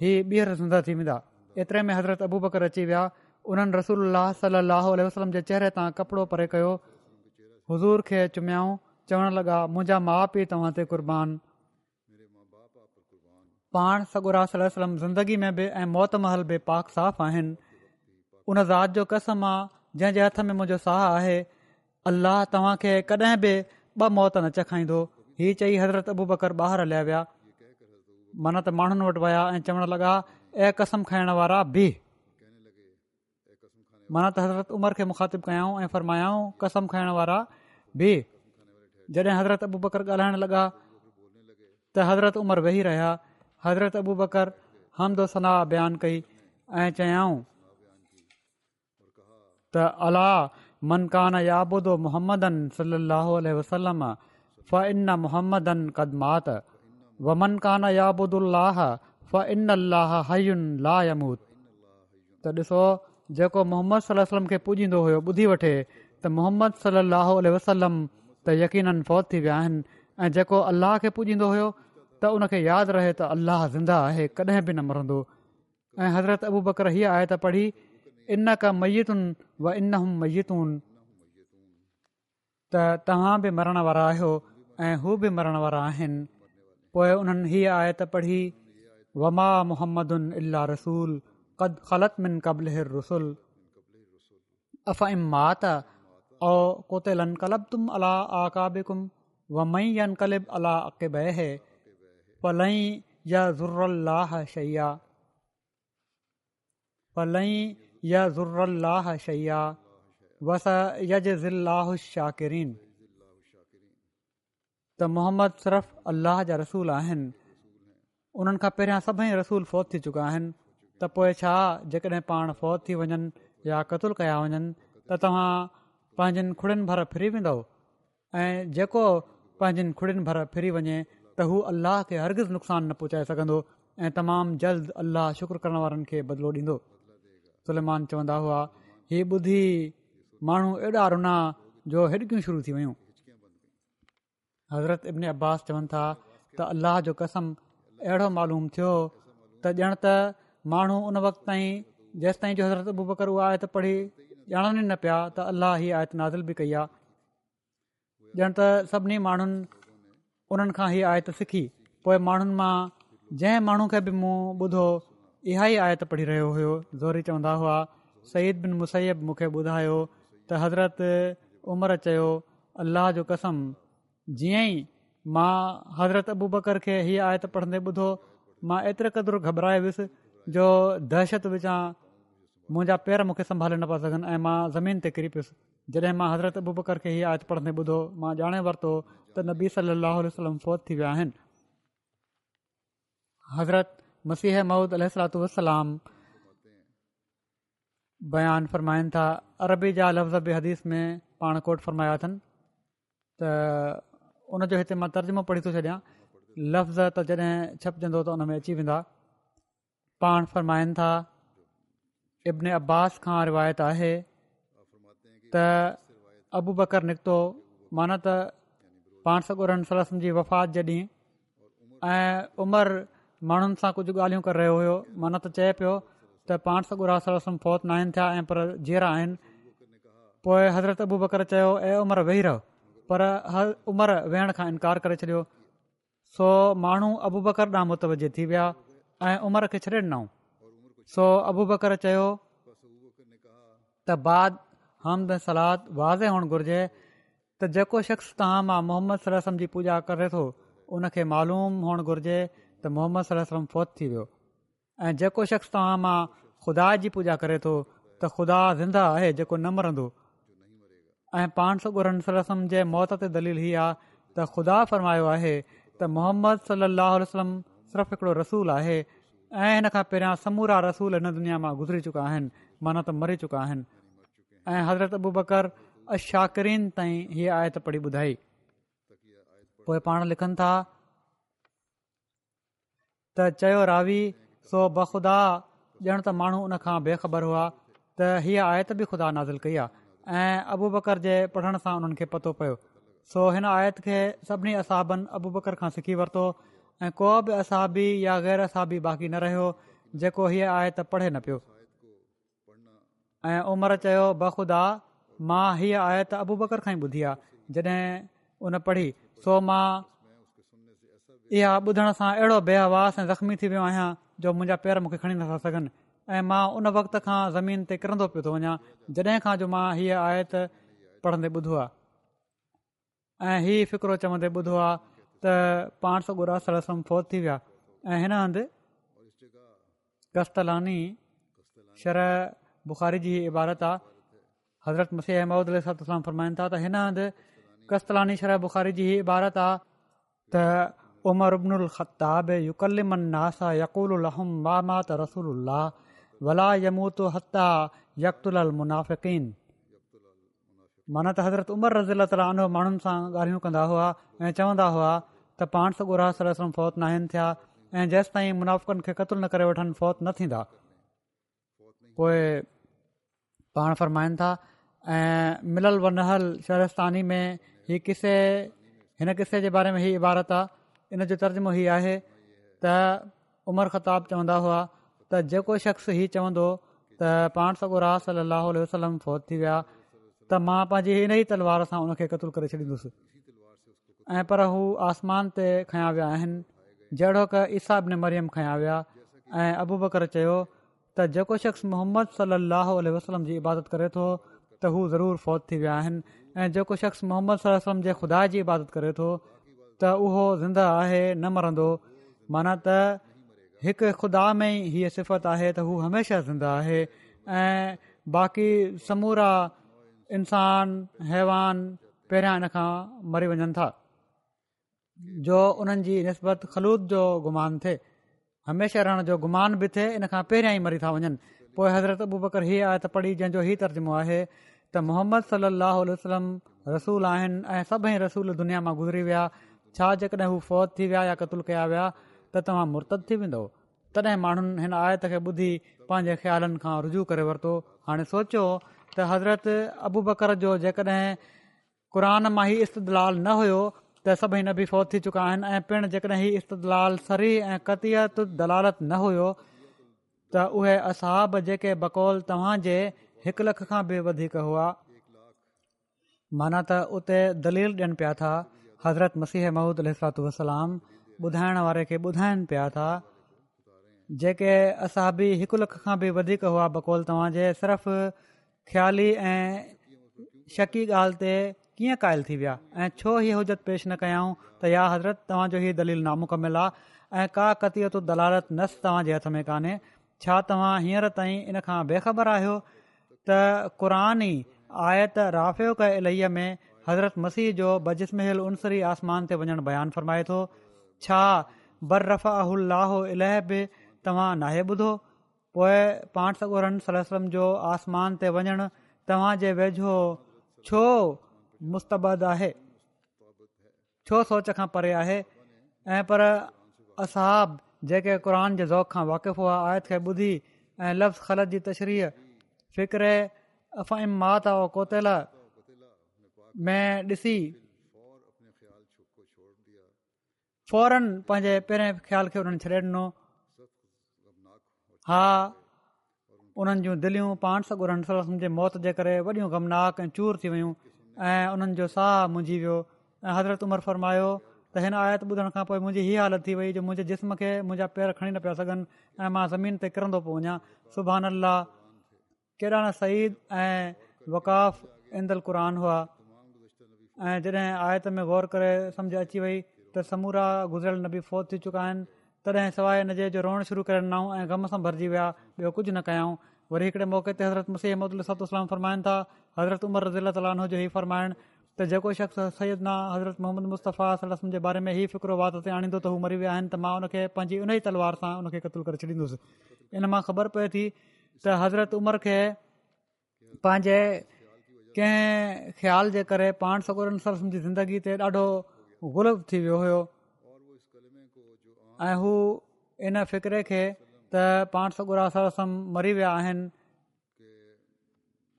هيءَ ٻيهر زنده ٿي ويندا. ايتري ۾ حضرت ابو بڪر اچي ويا. انهن رسول صلاح وسلم جي چهري تان ڪپڙو پري ڪيو. حضور کي چميائون چوڻ لڳا منهنجا ماءُ پيءُ توهان تي قربان پاڻ سگرا سلم زندگي ۾ به ۽ موت مهل به پاڪ صاف آهن. ان ذات جو قسم آهي جنهن جي هٿ ۾ منهنجو ساهه آهي الله توهان کي ڪڏهن به ٻه موت نه چکائيندو. هيءَ چئي حضرت ابو بڪر ٻاهر هليا ويا. من ته ماڻهن وٽ ويا ۽ چوڻ لڳا ۽ قسم کائڻ وارا به. معنيٰ ته حضرت عمر کي مکاتب ڪيائون ۽ فرمايائون قسم کائڻ وارا به. جڏهن حضرت ابو بڪر ڳالهائڻ لڳا ته حضرت عمر ويهي رهيا حضرت ابو بڪر همدو سناهه بيان ڪئي ۽ چيائون ته الا منڪان يابدو موهمدن وسلم ف ان موهمدن قدمات و منڪان يابدلاهه ف ان الله هين لا يموت. ته ڏسو جيڪو محمد سلم کي پڄيندو هيو ٻڌي وٺي ته محمد صلاح وسلم ته يقين فوت ٿي ويا آهن. ۽ جيڪو الله کي پڄيندو هيو ته ان کي ياد رهي ته الله زنده آهي ڪڏهن به نه مرندو. ۽ حضرت ابو بڪر هيءَ آهي ته پڙهي ان ڪا ميتن و ان ميتون ته توهان به مرڻ وارا آهيو ۽ هو به مرڻ وارا آهن. پوءِ انهن هيءَ آهي ته پڙهي وما محمد الاهه رسول قد خلت من قبل رسل. اف ام مات او ڪوتي لن ڪلب تم الا آڪابڪم و مئي ين ڪلب الا اقب پلئي يا زرلاهه شييا پلئي يا زرلاهه شييا وس يج زلاهه شاڪرين ته محمد صرف الله جا رسول آهن انهن کان پهريان سڀئي رسول فوت ٿي چڪا آهن ته پوءِ ڇا جيڪڏهن پاڻ فوت ٿي وڃن يا قتل ڪيا وڃن ته توهان پنهنجن کڙين ڀر ڦري ويندو ۽ جيڪو پنهنجن کڙين ڀر ڦري وڃي ته هو الله کي هرگز نقصان نه پهچائي سگهندو ۽ تمام جلد الله شڪر ڪرڻ وارن کي بدلو ڏيندو. سلمان چوندا هئا هيءَ ٻڌي ماڻهو ايڏا رنا جو هڏڪيون شروع ٿي ويون؟ حضرت ابن عباس چون ٿا ته الله جو قسم اهڙو معلوم ٿيو ته ڄڻ ته ماڻهو ان وقت تائين جيس تائين جو حضرت ابو بڪر اها آيت پڙهي ڄاڻن نه پيا ته الله هيءَ آيت نازل به ڪئي آهي. ڄڻ ته سڀني ماڻهن انهن کان هيءَ آيت سکي. پوءِ ماڻهن مان جنهن ماڻهو کي به مون ٻڌو اها ئي آيت پڙهي رهيو هيو. زوري چوندا هئا سعيد بن مسيب مون کي ٻڌايو ته حضرت عمر چيو الله جو قسم جيئن ئي مان حضرت ابو بڪر کي هيءَ آيت پڙهندي ٻڌو مان ايتري قدر گهٻرائي ويس جو دهشت وجهان منهنجا پير مون کي سنڀالي نه پيا سگهن ۽ مان زمين تي ڪري پيس जॾहिं माँ हज़रत अबू बकर खे हीअ आयत पढ़ंदे ॿुधो, माँ ॼाणे वरितो त नबी सलाहु वसलम फ़ौत थी विया आहिनि। हज़रत मसीह महूद अलात वसलाम बयानु फ़रमाइनि था, अरबी जा लफ़्ज़ बि हदीस में पाण कोट फ़रमाया अथनि। त उनजो हिते माँ तर्जुमो पढ़ी थो छॾियाँ। लफ़्ज़ त जॾहिं छपजंदो त उन में अची वेंदा। पाण फ़रमाइनि था, इब्न अब्बास खां रिवायत आहे ته ابو بڪر نڪتو معنيٰ ته پاڻ سگرن سلسم جي وفات جڏهن. ۽ عمر ماڻهن سان ڪجهه ڳالهيون ڪري رهيو هيو معنيٰ ته چئي پيو ته پاڻ سگرا سلسم فوت نه آهن ٿيا ۽ پر جيئرا آهن. پوءِ حضرت ابو بڪر چيو ۽ عمر ويهي رهو. پر هر عمر ويهڻ کان انڪار ڪري ڇڏيو. سو ماڻهو ابو بڪر ڏانهن متوجي ٿي ويا ۽ عمر کي ڇڏي ڏنئون. سو ابو بڪر چيو ته بعد حمد سلاد وازي هئڻ گهرجي. ته جيڪو شخص توهان مان محمد سلم جي پوڄا ڪري ٿو ان کي معلوم هئڻ گهرجي ته محمد سلم فوت ٿي ويو. ۽ جيڪو شخص توهان مان خدا جي پوڄا ڪري ٿو ته خدا زنده آهي جيڪو نه مرندو. ۽ پاڻ سگرن سلم جي موت تي دليل هيءَ آهي ته خدا فرمايو آهي ته محمد صلاح وسلم صرف هڪڙو رسول آهي ۽ هن کان پهريان سمورا رسول هن دنيا مان گذري چڪا آهن معنيٰ ته مري چڪا آهن ۽ حضرت ابو بڪر اشاڪرين تائين هيءَ آيت پڙهي ٻڌائي. پوءِ پاڻ لکن ٿا ته چيو راوي سو بخدا ڄڻ ته ماڻهو ان کان بيخبر هئا ته هيءَ آيت به خدا نازل ڪئي آهي. ۽ ابو بڪر جي پڙهڻ سان انهن کي پتو پيو. سو هن آيت کي سڀني اسابن ابو بڪر کان سکي ورتو ۽ ڪو به اسابي يا غير اسابي باقي نه رهيو جيڪو هيءَ آيت پڙهي نه پيو ۽ عمر چيو بخدا مان هيءَ آيت ابو بڪر کان ئي ٻڌي آهي. جڏهن ان پڙهي سو مان اها ٻڌڻ سان اهڙو بيهواس ۽ زخمي ٿي ويو آهيان جو منهنجا پير مون کي کڻي نٿا سگهن. ۽ مان ان وقت کان زمين تي ڪرندو پيو ٿو وڃان جڏهن کان جو مان هيءَ آيت پڙهندي ٻڌو آهي. ۽ هيءُ فڪرو چوندي ٻڌو آهي ته پاڻ سؤ ڳرا سلسم فوت ٿي ويا. ۽ هن هنڌ ڪستلاني شر بخاري جي عبارت آهي حضرت مسيح احمد اهمدلام فرمائن ٿا ته هن هنڌ ڪستلاني شر بخاري جي عبارت آهي ته عمر يڪلمن ناسا يڪول يموت هتا يڪتل منافڪين. معنيٰ ته حضرت عمر رزيل تالو ماڻهن سان ڳالهيون ڪندا هئا ۽ چوندا هئا ته پاڻ سلم فوت نه آهن ٿيا ۽ جيس تائين منافڪن کي قتل نه ڪري وٺن فوت نه ٿيندا. پوءِ پاڻ فرمائن ٿا ۽ ملل ونهل شهرستاني ۾ هيءَ ڪسي هن ڪسي جي باري ۾ هيءَ عبارت آهي ان جو ترجمو هيءَ آهي. ته عمر خطاب چوندا هئا ته جيڪو شخص هيءُ چوندو ته پاڻ سڳو راهه صلاح وسلم فوت ٿي ويا. ته مان پنهنجي هن ئي تلوار سان ان کي قتل ڪري ڇڏيندس. ۽ پر هو آسمان تي کيان ويا آهن جهڙو ڪ ايسا بن مريم کيان ويا. ۽ ابو بڪر چيو ته جيڪو شخص محمد صلاح وسلم جي عبادت ڪري ٿو ته هو ضرور فوت ٿي ويا آهن. ۽ جيڪو شخص محمد وسلم جي خدا جي عبادت ڪري ٿو ته اهو زنده آهي نه مرندو. معنيٰ ته هڪ خدا ۾ ئي صفت آهي ته هو هميشه زنده آهي. ۽ باقي سمورا انسان حيوان پهريان ان کان مري وڃن ٿا جو انهن جي نسبت خلود جو گمان ٿئي هميشه رهڻ جو گمان به ٿئي ان کان پهريان ئي مري ٿا وڃن. پوءِ حضرت ابو بڪر هيءَ آهي ته پڙهي جنهن جو هيءُ ترجمو آهي ته محمد صلاح وسلم رسول آهن ۽ سڀئي رسول دنيا مان گذري ويا. ڇا جيڪڏهن هو فوت ٿي ويا يا قتل ڪيا ويا ته توهان مرتد ٿي ويندو. تڏهن ماڻهن هن آيت کي ٻڌي پنهنجي خيالن کان رجو ڪري ورتو. هاڻي سوچيو ته حضرت ابو بڪر جو جيڪڏهن قر مان ئي استدلال نه هيو ته سڀئي نه به فوت ٿي چڪا آهن ۽ پڻ جيڪڏهن هيءُ استدلال سري ۽ ڪتيت دلالت نه هيو ته اهي اساب جيڪي بڪول توهان جي هڪ لک کان به وڌيڪ هئا. معنيٰ ته اتي دليل ڏين پيا ٿا حضرت مسيح مهود وسلام ٻڌائڻ واري کي ٻڌائين پيا ٿا جيڪي اسان به هڪ لک کان به وڌيڪ هئا بڪول توهان جي صرف خيالي ۽ شڪي ڳالهه تي ڪيئن قائل ٿي ويا؟ ۽ ڇو هيءَ حجت پيش نه ڪيائون؟ ته يا حضرت توهان جو هيءُ دليل نامڪمل آهي. ۽ ڪا ڪتيت دلالت نس توهان جي هٿ ۾ ڪانهي. ڇا توهان هينئر تائين ان کان بيخبر آهيو؟ ته قر ئي آيت رافيو ڪ اله ۾ حضرت مسيح جو بجسمهل انسري آسمان تي وڃڻ بيان فرمائي ٿو. ڇا بر رفا الاهه به توهان ناهي ٻڌو؟ پوءِ سگورن سلم جو آسمان تي وڃڻ توهان جي ويجهو. ڇو مستبد آهي. ڇو سوچ کان پري آهي؟ ۽ پر اساب جيڪي قر جي ذوق کان واقف هئا آيت کي ٻڌي ۽ لفظ خلت جي تشريح فڪر افائم مات ڪوتل ۾ ڏسي. فورن پنهنجي پهرين خيال ڏنو. ها انهن جون دليون پاڻ سڳرن جي موت جي ڪري وڏيون گمناڪ ۽ چور ٿي ويون ۽ انهن جو ساهه منجهي ويو. ۽ حضرت عمر فرمايو ته هن آيت ٻڌڻ کان پوءِ منهنجي هيءَ حالت ٿي وئي جو منهنجي جسم کي منهنجا پير کڻي نه پيا سگهن ۽ مان زمين تي ڪرندو پيو وڃان. سڀاڻي الله ڪيڏا نه سعيد ۽ وڪاف اندل قر هئا. ۽ جڏهن آيت ۾ غور ڪري سمجهه اچي وئي ته سمورا گذريل نبي فوت ٿي چڪا آهن. تڏهن سواءِ هن جي روئڻ شروع ڪري ڏنئون ۽ غم سان ڀرجي ويا. ٻيو ڪجهه نه ڪيئون. وري هڪڙي موقعي تي حضرت مسي احمد فرمائن ٿا حضرت عمر رزيلا تالو جو هيءُ فرمائڻ ته جيڪو شخص سيد نا حضرت محمد مصطفيٰ جي باري ۾ هيءُ فڪرو وات آڻيندو ته هو مري ويا آهن ته مان ان کي پنهنجي ان ئي تلوار سان ان کي قتل ڪري ڇڏيندس. ان مان خبر پئي ٿي ته حضرت عمر کي پنهنجي ڪنهن خيال جي ڪري پاڻ سرسم جي زندگي تي ڏاڍو غلب ٿي ويو هيو. ۽ هو ان فڪري کي ته پاڻ سگرا سرسم مري ويا آهن.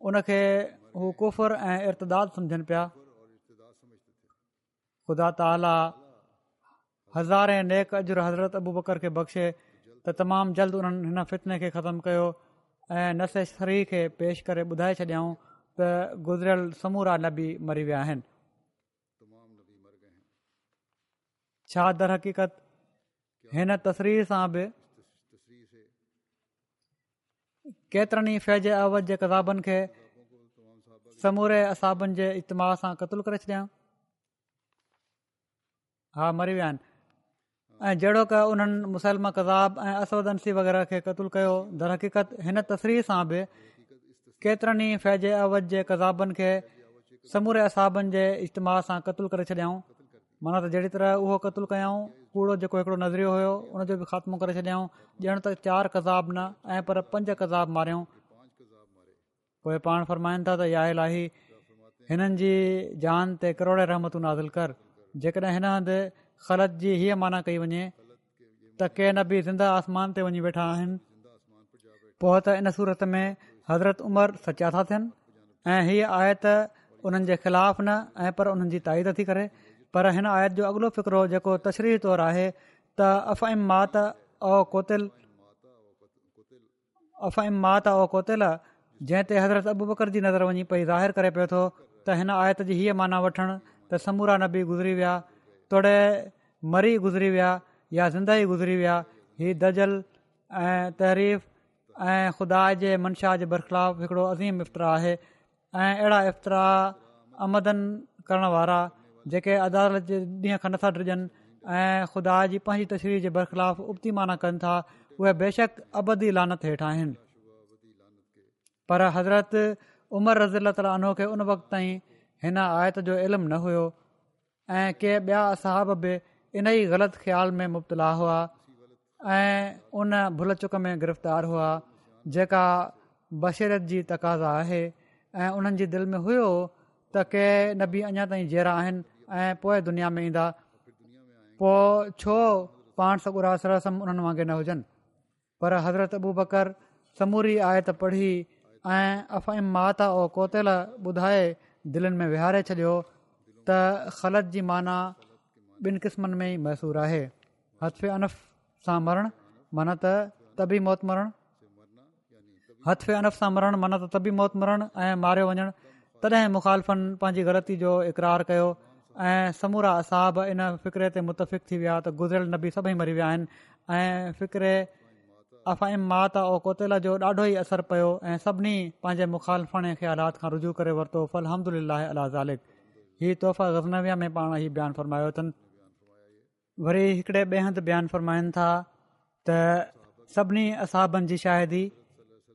ان کي ۽ ارتداد سمجهن پيا. خدا تالا هزاري نيڪ اجر حضرت ابو بڪر کي بخشي تمام جلد انهن هن فتني کي ختم ڪيو ۽ نسي شري کي پيش ڪري ٻڌائي ڇڏيئون ته گذريل سمورا نبي مري ويا آهن. ڇا در حقيقت هن تسرير سان به ڪيترن کي سموري اسابن جي اجتماهه سان قتل ڪري ڇڏيا. ها مري ويا آهن. ۽ جهڙو ڪ انهن مسلما ڪزاب ۽ اسد انسي وغيره کي قتل ڪيو در حقيقت هن تسرير سان به ڪيترن ئي فيج اوج جي ڪزابن کي سموري اسابن جي اجتماهه سان قتل ڪري ڇڏيئون. معنيٰ ته جهڙي طرح اهو قتل ڪيئون ڪوڙو جيڪو هڪڙو نظريو هيو ان جو به خاتمو ڪري ڇڏيئون. ڄڻ ته چار ڪزاب نه ۽ پر پنج ڪزاب ماريئون پوءِ پاڻ فرمائن ٿا ته يا الاهي هنن جي جان تي ڪروڙي رهمتون نازل ڪر. جيڪڏهن هن هنڌ خلت جي هيءَ معنيٰ ڪئي وڃي ته ڪي نه به زنده آسمان تي وڃي ويٺا آهن. پوءِ ته ان سورت ۾ حضرت عمر سچا ٿا ٿين. ۽ هيءَ آيت انهن جي خلاف نه ۽ پر انهن جي تائيد ٿي ڪري. پر هن آيت جو اڳلو فڪرو جيڪو تشريح طور آهي ته افائم مات او ڪوتل افائم مات او ڪوتل جنهن تي حضرت ابو بڪر جي نظر وڃي پئي ظاهر ڪري پيو ٿو ته هن آيت جي هيءَ معنيٰ وٺڻ ته سمورا نبي گذري ويا توڙي مري گذري ويا يا زنده ئي گذري ويا. هيءُ دجل ۽ تهريف ۽ خدا جي منشا جي برخلاف هڪڙو عظيم افترا آهي. ۽ اهڙا افترا آمدن ڪرڻ وارا جيڪي عدالت جي ڏينهن کان نٿا ڊڄن ۽ خدا جي پنهنجي تشريح جي برخلاف ابتي معنيٰ ڪن ٿا اهي بيشڪ ابدي لعنت هيٺ آهن پر حضرت عمر رزيلا تالو کي ان وقت تائين هن آيت جو علم نه هيو ۽ ڪي ٻيا صاحب به ان ئي غلط خيال ۾ مبتلا هئا ۽ ان ڀل چڪ ۾ گرفتار هئا جيڪا بشيرت جي تقاضا آهي ۽ انهن جي دل ۾ هيو ته ڪي نبي اڃا تائين جهڙا آهن ۽ پوءِ دنيا ۾ ايندا. پوءِ ڇو پاڻ سگرا سرسم انهن وانگر نه هجن؟ پر حضرت ابو بڪر سموري آيت پڙهي ۽ افائم ماتا او ڪوتل ٻڌائي دلن ۾ ويهاري ڇڏيو ته خلت جي معنيٰ ٻن قسمن ۾ ئي ميسور آهي. هٿف انف سان مرڻ معنيٰ ته طبي موت مرڻ. هٿف انف سان مرڻ معنيٰ ته طبي موت مرڻ ۽ ماريو وڃڻ. تڏهن مکالفن پنهنجي غلطي جو اقرار ڪيو ۽ سمورا اساب ان فڪري تي متفق ٿي ويا ته گذريل نبي سڀئي مري ويا آهن ۽ فڪري افائم ماتا او ڪوتيلا جو ڏاڍو ئي اثر پيو ۽ سڀني پنهنجي مکالفڻ خيالات کان رجو ڪري ورتو فلهمدلا الا زالڪ. هيءَ تحفا گزنويا ۾ پاڻ ئي بيان فرمايو اٿن. وري هڪڙي ٻئي هنڌ بيان فرمائن ٿا ته سڀني اسابن جي شاهدي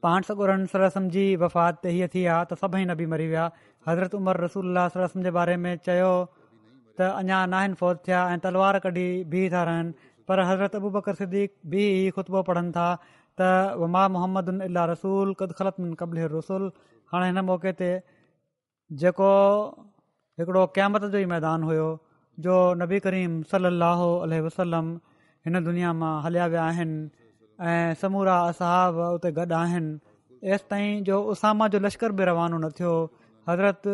پاڻ سگرن سرسم جي وفات هيءَ ٿي آهي ته سڀئي نبي مري ويا. حضرت عمر رسول سرسم جي باري ۾ چيو ته اڃا ناهن فوج ٿيا ۽ تلوار ڪڍي بيهه ٿا رهن پر حضرت ابو بڪر صديق به خطبو پڙهن ٿا ته وما محمد الله رسول ڪد خلت قبل رسول. هاڻي هن موقعي تي جيڪو هڪڙو قيامت جو ئي ميدان هيو جو نبي ڪريم صلاح وسلم هن دنيا مان هليا ويا آهن ۽ سمورا اساب اتي گڏ آهن. ايس تائين جو اساما جو لشڪر به روانو نه ٿيو. حضرت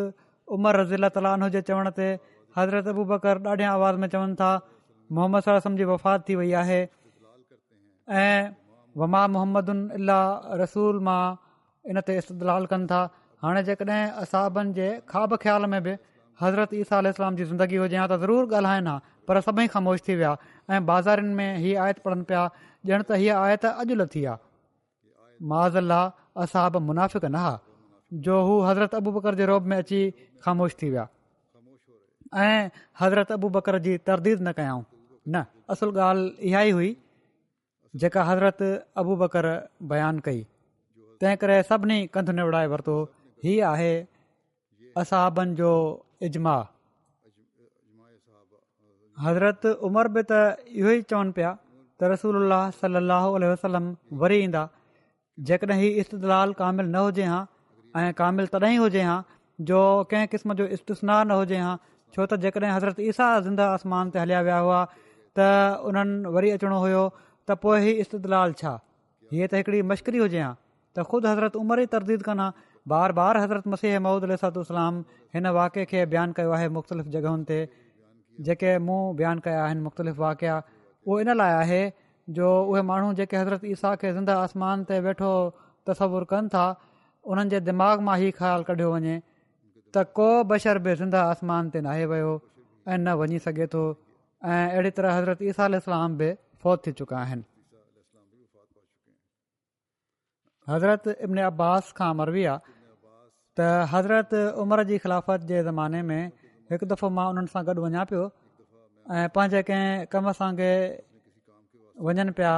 عمر رزيلا تالي جي چوڻ تي حضرت ابو بڪر ڏاڍي آواز ۾ چون ٿا محمد سلم جي وفات ٿي وئي آهي ۽ وما محمد الله رسول مان ان تي استلال ڪن ٿا هاڻي جيڪڏهن اسابن جي خواب خيال ۾ به حضرت ايسا اسلام جي زندگي هجي ها ته ضرور ڳالهائين ها پر سڀئي خاموش ٿي ويا ۽ بازارن ۾ هيءَ آيت پڙهن پيا ڄڻ ته هيءَ آيت اڄ لٿي آهي مازلا اساب منافڪ نه ها جو هو حضرت ابو بڪر جي روب ۾ اچي خاموش ٿي ويا ۽ حضرت ابو بڪر جي ترديد نه ڪيائون نه اصل ڳالهه اها ئي هئي جيڪا حضرت ابو بڪر بيان ڪئي. تنهن ڪري سڀني ڪنڌ نوڙائي ورتو هيءَ آهي اسابن جو اجما. حضرت عمر به ته اهو ئي چون پيا ته رسول صلاح وسلم وري ايندا. جيڪڏهن هيءُ استلال ڪامل نه هجي ها ۽ ڪامل تڏهن ئي هجي ها جو ڪنهن قسم جو استنا نه هجي ها ڇو ته جيڪڏهن حضرت ايسا زنده آسمان تي هليا ويا هئا ته انهن وري اچڻو هيو ته پوءِ هيءُ استلال ڇا؟ هيءَ ته هڪڙي مشڪري هجي ها. ته خود حضرت عمر ئي ترديد ڪن ها. بار بار حضرت مسيح مهود الاتلام هن واقع کي بيان ڪيو آهي مختلف جڳهين تي. جيڪي مون بيان ڪيا آهن مختلف واقيا اهو ان لاءِ آهي جو اهي ماڻهو جيڪي حضرت ايسا کي زنده آسمان تي ويٺو تصور ڪن ٿا انهن جي دماغ مان ئي خيال ڪڍيو وڃي. ته ڪو بشر به زنده آسمان تي ناهي ويو ۽ نه وڃي سگهي ٿو ۽ اهڙي طرح حضرت ايسا اسلام به فوت ٿي چڪا آهن. حضرت ابن عباس کان مروي آهي ته حضرت عمر جي خلافت جي زماني ۾ هڪ دفعو مان انهن سان گڏ وڃان پيو ۽ پنهنجي ڪنهن ڪم سان گڏ وڃن پيا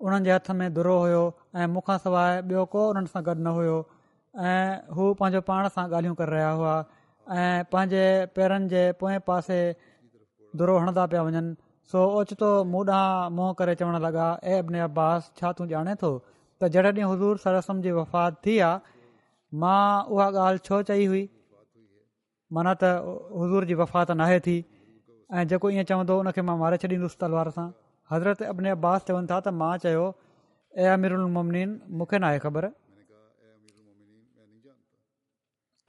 انهن جي هٿ ۾ درو هيو ۽ مون کان سواءِ ٻيو ڪو انهن سان گڏ نه هيو ۽ هو پنهنجو پاڻ سان ڳالهيون ڪري رهيا هئا ۽ پنهنجي پيرن جي پوئين پاسي درو هڻندا پيا وڃن. سو اوچتو مون ڏانهن منهن ڪري چوڻ لڳا ۽ ابن عباس ڇا تون ڄاڻي ٿو ته جڏهن ڏينهن حضور سرسم جي وفات ٿي آهي مان اها ڳالهه ڇو چئي هئي؟ معنيٰ ته حضور جي وفات ناهي ٿي. ۽ جيڪو ائين چوندو ان کي مان ماري ڇڏيندس تلوار سان. حضرت ابن عباس چون ٿا ته مان چيو ۽ اميرلمنين مون کي ناهي خبر.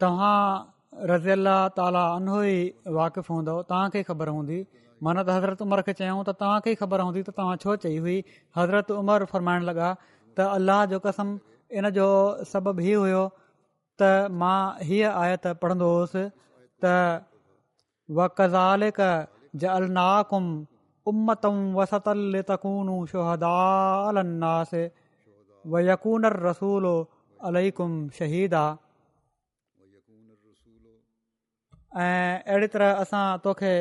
توهان رزي الا تالا انو ئي واقف هوندو توهان کي خبر هوندي. معنيٰ ته حضرت عمر کي چيون ته توهان کي ئي خبر هوندي ته توهان ڇو چئي هئي. حضرت عمر فرمائڻ لڳا ته الله جو قسم ان جو سبب هيءُ هيو ته مان هيءَ آيت پڙهندو هئس ته و ڪزال ج الناڪم امتم وستل تڪون شوهداس و يڪون رسول الڪم شهيد آهي ۽ اهڙي طرح اسان توکي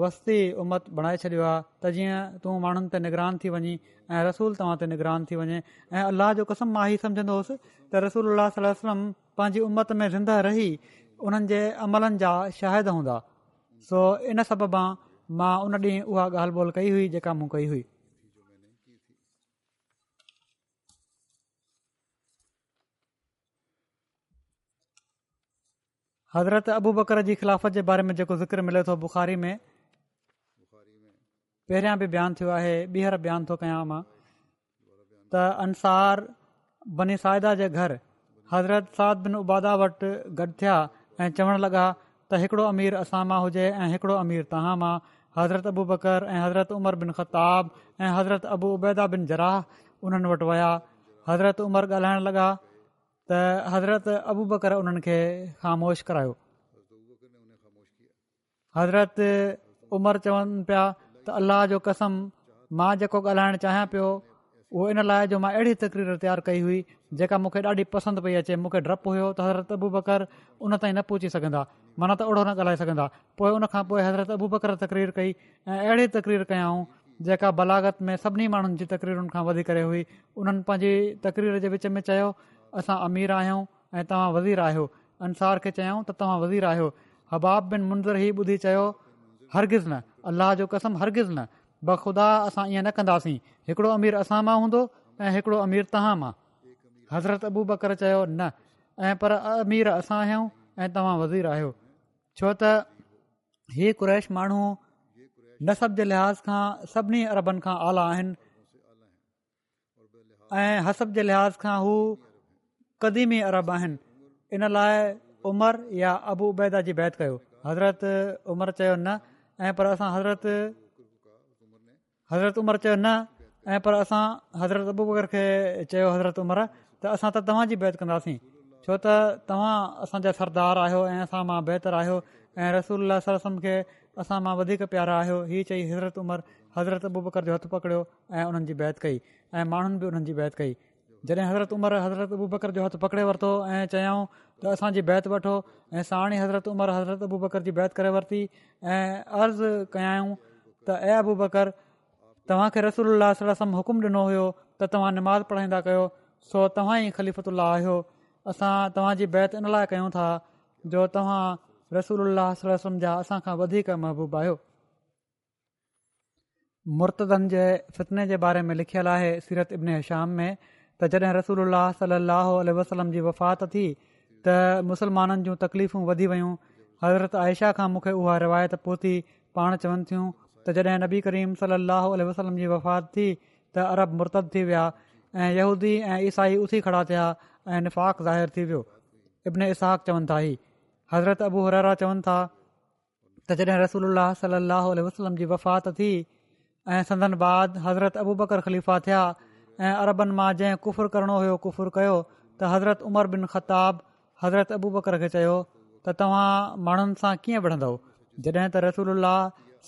وستي امت بڻائي ڇڏيو آهي ته جيئن تون ماڻهن تي نگران ٿي وڃي ۽ رسول توهان تي نگران ٿي وڃي ۽ الله جو قسم مان ئي سمجهندو هئس ته رسول وسلم پنهنجي امت ۾ زنده رهي انهن جي عملن جا شاهد هوندا. سو ان سبب مان ان ڏينهن اها ڳالهه ٻول ڪئي هئي جيڪا مون ڪئي هئي حضرت ابو بڪر جي خلافت جي باري ۾ جيڪو ذڪر ملي ٿو بکاري ۾ پهريان به بيان ٿيو آهي ٻيهر بيان ٿو ڪيان مان ته انسار بني سائدا جي گهر حضرت ساد بن ابادا وٽ گڏ ٿيا ۽ چوڻ لڳا ته هڪڙو امير اسان مان هجي ۽ هڪڙو امير توهان مان حضرت ابو بڪر ۽ حضرت عمر بن خطاب ۽ حضرت ابو ابيدا بن جراح انهن وٽ ويا حضرت عمر ڳالهائڻ لڳا ته حضرت ابو بڪر انهن کي خاموش ڪرايو حضرت عمر چون پيا ته الله جو قسم مان جيڪو ڳالهائڻ چاهيان پيو اهو ان لاءِ جو مان اهڙي تڪرير تيار ڪئي هئي جيڪا مون کي ڏاڍي پسند پئي اچي مون کي ڊپ هيو ته حضرت ابو بڪر ان تائين نه پهچي سگهندا معنيٰ ته اوڙو نه ڳالهائي سگهندا پوءِ ان کان پوءِ حضرت ابو بڪر تڪرير ڪئي ۽ اهڙي تڪرير ڪيائون جيڪا بلاگت ۾ سڀني ماڻهن جي تڪريرن کان وڌي ڪري هئي انهن پنهنجي تڪرير جي وچ ۾ چيو اسان امير آهيون ۽ توهان وزير آهيو. انسار کي چيئون ته توهان وزير آهيو. هباب بن منظر ئي ٻڌي چيو هرگز نه الله جو قسم هرگز نه. بخدا اسان ائين نه ڪنداسين. هڪڙو امير اسان مان هوندو ۽ هڪڙو امير توهان مان. حضرت ابو بڪر چيو نه ۽ پر امير اسان آهيون ۽ توهان وزير آهيو. ڇو ته هيءَ ڪريش ماڻهو نسب جي لحاظ کان سڀني اربن کان اعليٰ آهن ۽ هسب جي لحاظ کان هو قديمي ارب آهن. ان لاءِ عمر يا ابو ابيدا جي بيت ڪيو. حضرت عمر چيو نه ۽ پر اسان حضرت حضرت عمر چيو نه ۽ پر اسان حضرت ابو بڪر کي چيو حضرت عمر ته اسان ته توهان جي بيت ڪنداسين. ڇو ته توهان اسان جا سردار آهيو ۽ اسان مان بهتر آهيو ۽ رسول سرسم کي اسان مان وڌيڪ پيارا آهيو. هيءَ چئي حضرت عمر حضرت ابو بڪر جو هٿ پڪڙيو ۽ انهن جي بيت ڪئي ۽ ماڻهن به انهن جي بيت ڪئي جڏهن حضرت عمر حضرت ابو بڪر جو هٿ پڪڙي ورتو ۽ چيئون ته اسان جي بيت وٺو ۽ ساڻ حضرت عمر حضرت ابو بڪر جي بيت ڪري ورتي ۽ عرض ڪيائون ته ۽ ابو بڪر توهان کي رسول حڪم ڏنو هيو ته توهان نماز پڙهائيندا ڪيو سو توهان ئي خليفت آهيو. اسان توهان جي بيت ان لاءِ ڪيون ٿا جو توهان رسول جا اسان کان وڌيڪ محبوب آهيو. مرتدن جي فتني جي باري ۾ لکيل آهي سيرت ابن شام ۾ ته جڏهن رسول صلاح وسلم جي وفات ٿي ته مسلمانن جون تڪليفون وڌي ويون حضرت آيشا کان مون کي اها روايت پهتي پاڻ چون ٿيون ته جڏهن نبي ڪريم صلاح وسلم جي وفات ٿي ته ارب مرتد ٿي ويا ۽ يهودي ۽ عيسائي اٿي کڙا ٿيا ۽ نفاق ظاهر ٿي ويو ابن اسحاق چون ٿا هي حضرت ابو هرارا چون ٿا ته جڏهن رسول صلاح وسلم جي وفات ٿي ۽ سندن بعد حضرت ابو بڪر خليفا ٿيا ۽ اربن مان جنهن ڪفر ڪرڻو هيو ڪفر ڪيو. ته حضرت عمر بن خطاب حضرت ابو بڪر کي چيو ته توهان ماڻهن سان ڪيئن وڙهندو؟ جڏهن ته رسول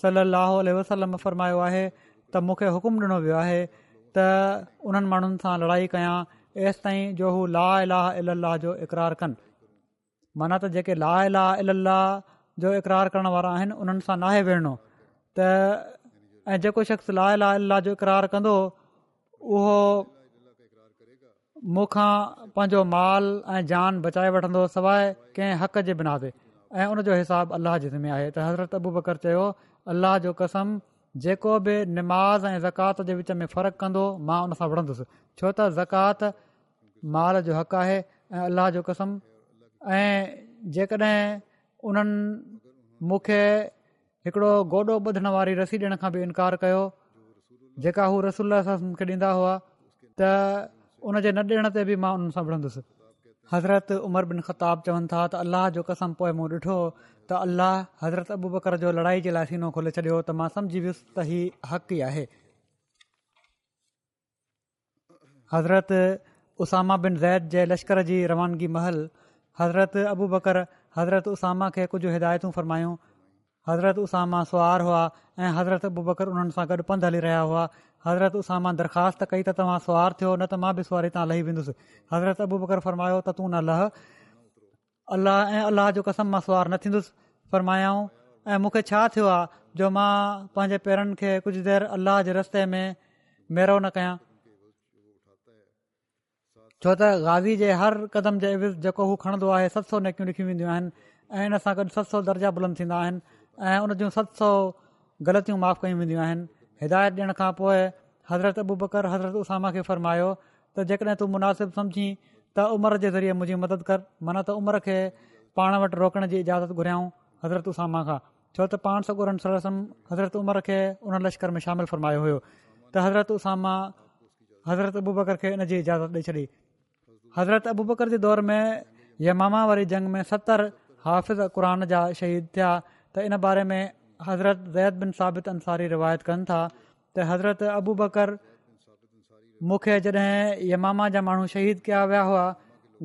صلاح وسلم فرمايو آهي ته مون کي حڪم ڏنو ويو آهي ته انهن ماڻهن سان لڙائي ڪيان. ايس تائين جو هو لا الله الاهه جو اقرار ڪن. معنيٰ ته جيڪي لا الله الاهه جو اقرار ڪرڻ وارا آهن انهن سان ناهي وڙهڻو ته ۽ جيڪو شخص لا الله جو اقرار ڪندو اهو مون کان پنهنجو مال ۽ جان بچائي وٺندو سواءِ ڪنهن حق جي بنا تي ۽ ان جو حساب الله جي زمي آهي. ته حضرت ابو بڪر چيو الله جو قسم جيڪو به نماز ۽ زڪات جي وچ ۾ فرق ڪندو مان ان سان وڙهندس ڇو ته زڪات مال جو حق آهي ۽ الله جو قسم. ۽ جيڪڏهن انهن مون کي هڪڙو گوڏو ٻڌڻ واري رسي ڏيڻ کان به انڪار ڪيو جيڪا هو رسول کي ڏيندا هئا ته ان جي نه ڏيڻ تي به مان انهن سان وڙهندس. حضرت عمر بن خطاب چون ٿا ته الله جو قسم پوءِ مون ڏٺو ته الله حضرت ابو بڪر جو لڙائي جي لاءِ سينو کولي ڇڏيو ته مان سمجهي ويس ته هيءُ حق ئي آهي. حضرت اساما بن زيد جي لشڪر جي روانگي مهل حضرت ابو بڪر حضرت اساما کي ڪجهه هدايتون فرمايون حضرت اساما سوار هئا ۽ حضرت ابو انهن سان گڏ پنڌ هلي رهيا هئا حضرت اساما درخواست ڪئي ته توهان سوار ٿيو نه ته مان به سواري تان لهي ويندس حضرت ابو بڪر فرمايو ته تون نه لهه الله ۽ الله جو قسم مان سوار نه ٿيندس فرمايائون ۽ مون کي ڇا ٿيو آهي جو مان پنهنجي پيرن کي ڪجهه دير الله جي رستي ۾ ميرو نه ڪيان ڇو ته گازي جي هر قدم جي جيڪو هو کڻندو آهي ست سؤ نيڪيون لکيون وينديون آهن ۽ ان سان گڏ ست سؤ درجا بلند ٿيندا آهن ۽ ان جون ست سؤ غلطيون معاف ڪيون وينديون آهن. هدايت ڏيڻ کان پوءِ حضرت ابو بڪر حضرت اساما کي فرمايو ته جيڪڏهن تون مناسب سمجهي ته عمر جي ذريعي منهنجي مدد ڪر معنيٰ ته عمر کي پاڻ وٽ روڪڻ جي اجازت گهريائون حضرت اساما کان. ڇو ته پاڻ سگرن سرسم حضرت عمر کي ان لشڪر ۾ شامل فرمايو هيو. ته حضرت اساما حضرت ابو بڪر کي ان جي اجازت ڏيئي ڇڏي. حضرت ابو بڪر جي دور ۾ يماما واري جنگ ۾ ستر حافظ قر جا شهيد ٿيا ته ان باري ۾ حضرت زيد بن ثابت انساري روايت ڪن ٿا ته حضرت ابو بڪر مون کي جڏهن يماما جا ماڻهو شهيد ڪيا ويا هئا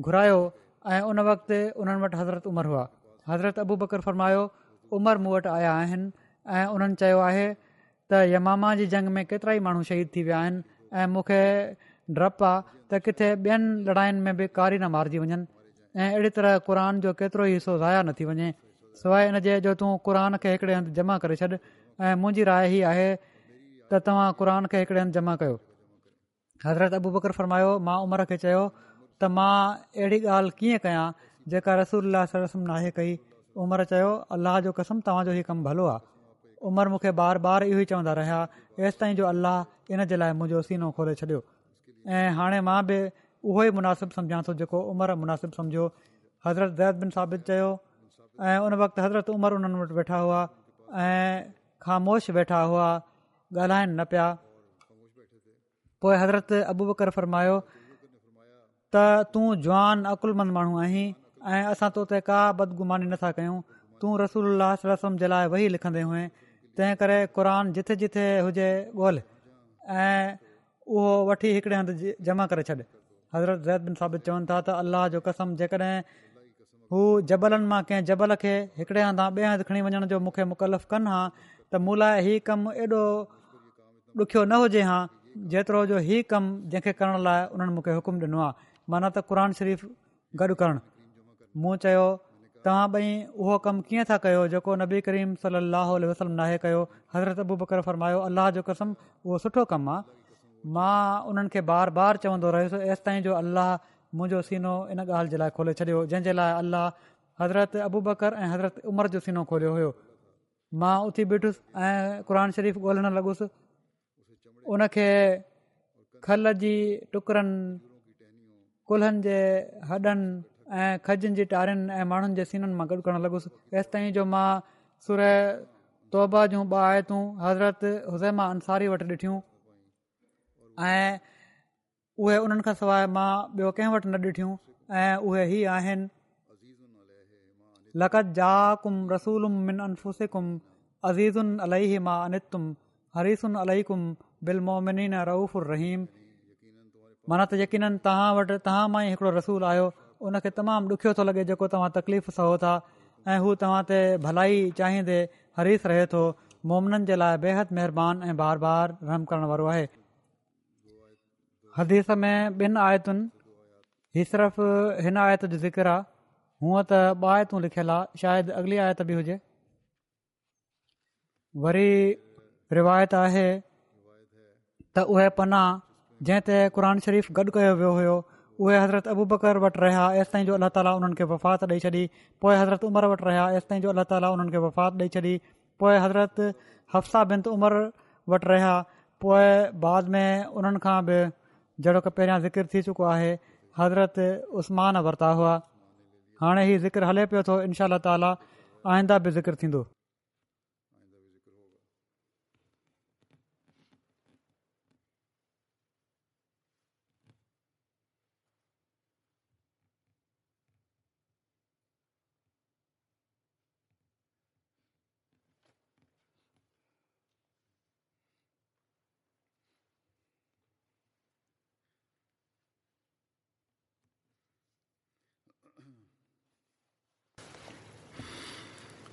گهرايو ۽ ان وقت انهن وٽ حضرت عمر هئا. حضرت ابو بڪر فرمايو عمر مون وٽ آيا آهن ۽ انهن چيو آهي ته يماما جي جنگ ۾ ڪيترا ئي ماڻهو شهيد ٿي ويا آهن ۽ مون کي ڊپ آهي ته ڪٿي ٻين لڙاين ۾ به ڪاري نه مارجي وڃن ۽ اهڙي طرح قر جو ڪيترو ئي حصو زايا نه ٿي وڃي سواءِ ان جي جو تون قر کي هڪڙي هنڌ جمع ڪري ڇڏ ۽ منهنجي راءِ ئي آهي ته توهان قر کي هڪڙي هنڌ جمع ڪيو. حضرت ابو بڪر فرمايو مان عمر کي چيو ته مان اهڙي ڳالهه ڪيئن ڪيان جيڪا رسول رسم ناهي ڪئي. عمر چيو الله جو قسم توهان جو هيءُ ڪم ڀلو آهي عمر مون کي بار بار اهو ئي چوندا رهيا ايس تائين جو الله ان جي لاءِ منهنجو سينو کولي ڇڏيو. ۽ هاڻي مان به اهو ئي مناسب سمجهان ٿو جيڪو عمر مناسب سمجهو حضرت زيد بن ثابت چيو ۽ ان وقت حضرت عمر انهن وٽ ويٺا هئا ۽ خاموش ويٺا هئا ڳالهائين نه پيا. پوءِ حضرت ابو بڪر فرمايو ته تون جوان اڪلمند ماڻهو آهين ۽ اسان تو تي ڪا بدگماني نٿا ڪيون. تون رسول رسم جي لاءِ ويهي لکندي هئي. تنهن ڪري قر جٿي جٿي هجي ڳولهه. ۽ اهو وٺي هڪڙي هنڌ جمع ڪري ڇڏ. حضرت زيد بن ثابت چون ٿا ته الله جو قسم جيڪڏهن هو جبلن مان ڪنهن جبل کي هڪڙي هنڌا ٻئي هنڌ کڻي وڃڻ جو مون کي مڪلف ڪن ها ته مون لاءِ هيءُ ڪم ايڏو ڏکيو نه هجي ها جيترو جو هيءُ ڪم جنهن کي ڪرڻ لاءِ انهن مون کي حڪم ڏنو آهي معنيٰ ته قر شريف گڏ ڪرڻ. مون چيو توهان ٻئي اهو ڪم ڪيئن ٿا ڪيو جيڪو نبي ڪريم صلاح وسلم ناهي ڪيو؟ حضرت ابو بڪر فرمايو الله جو قسم اهو سٺو ڪم آهي مان انهن کي بار بار چوندو رهيس ايس تائين جو الله منهنجو سينو ان ڳالهه جي لاءِ کولي ڇڏيو جنهن جي لاءِ الله حضرت ابو بڪر ۽ حضرت عمر جو سينو کوليو هيو. مان اٿي بيٺس ۽ قر شريف ڳولهڻ لڳس. ان کي کل جي ٽڪرن ڪلهن جي هڏن ۽ کجن جي ٽارين ۽ ماڻهن جي سينن مان گڏ ڪرڻ لڳس. ايس تائين جو مان سر توبا جون ٻه آيتون حضرت هزيما انساري وٽ ڏٺيون ۽ اهي انهن کان سواءِ مان ٻيو ڪنهن وٽ نه ڏٺيون ۽ اهي ئي آهن. لقت جا ڪم رسول من انفسڪم عزيزن الهي مان انتم هريسن الڪم بل مومن رئوفر رهيم. معنيٰ ته يقين توهان وٽ توهان مان ئي هڪڙو رسول آيو ان کي تمام ڏکيو ٿو لڳي جيڪو توهان تڪليف سهو ٿا ۽ هو توهان تي ڀلائي چاهيندي حريص رهي ٿو مومنن جي لاءِ بيحد مهرباني ۽ بار بار رحم ڪرڻ وارو آهي حديث ۾ ٻن آيتن هيءُ صرف هن آيت جو ذڪر هونئن ته ٻه آيتون لکيل آهي شايد اڳلي آيت به هجي وري روايت آهي ته اهي پناهه جنهن تي قر شريف گڏ ڪيو ويو هيو اهي حضرت ابو بڪر وٽ رهيا ايس تائين جو الله تالا انهن کي وفات ڏيئي ڇڏي پوءِ حضرت عمر وٽ رهيا ايس تائين جو الله تالا انهن کي وفات ڏيئي ڇڏي پوءِ حضرت هفسا بن عمر وٽ رهيا پوءِ بعد ۾ انهن کان به جهڙو ڪه پهريان ذڪر ٿي چڪو آهي حضرت اسمان ورتا هئا. هاڻي هيءُ ذڪر هلي پيو ٿو انشا تالا آئيندا به ذڪر ٿيندو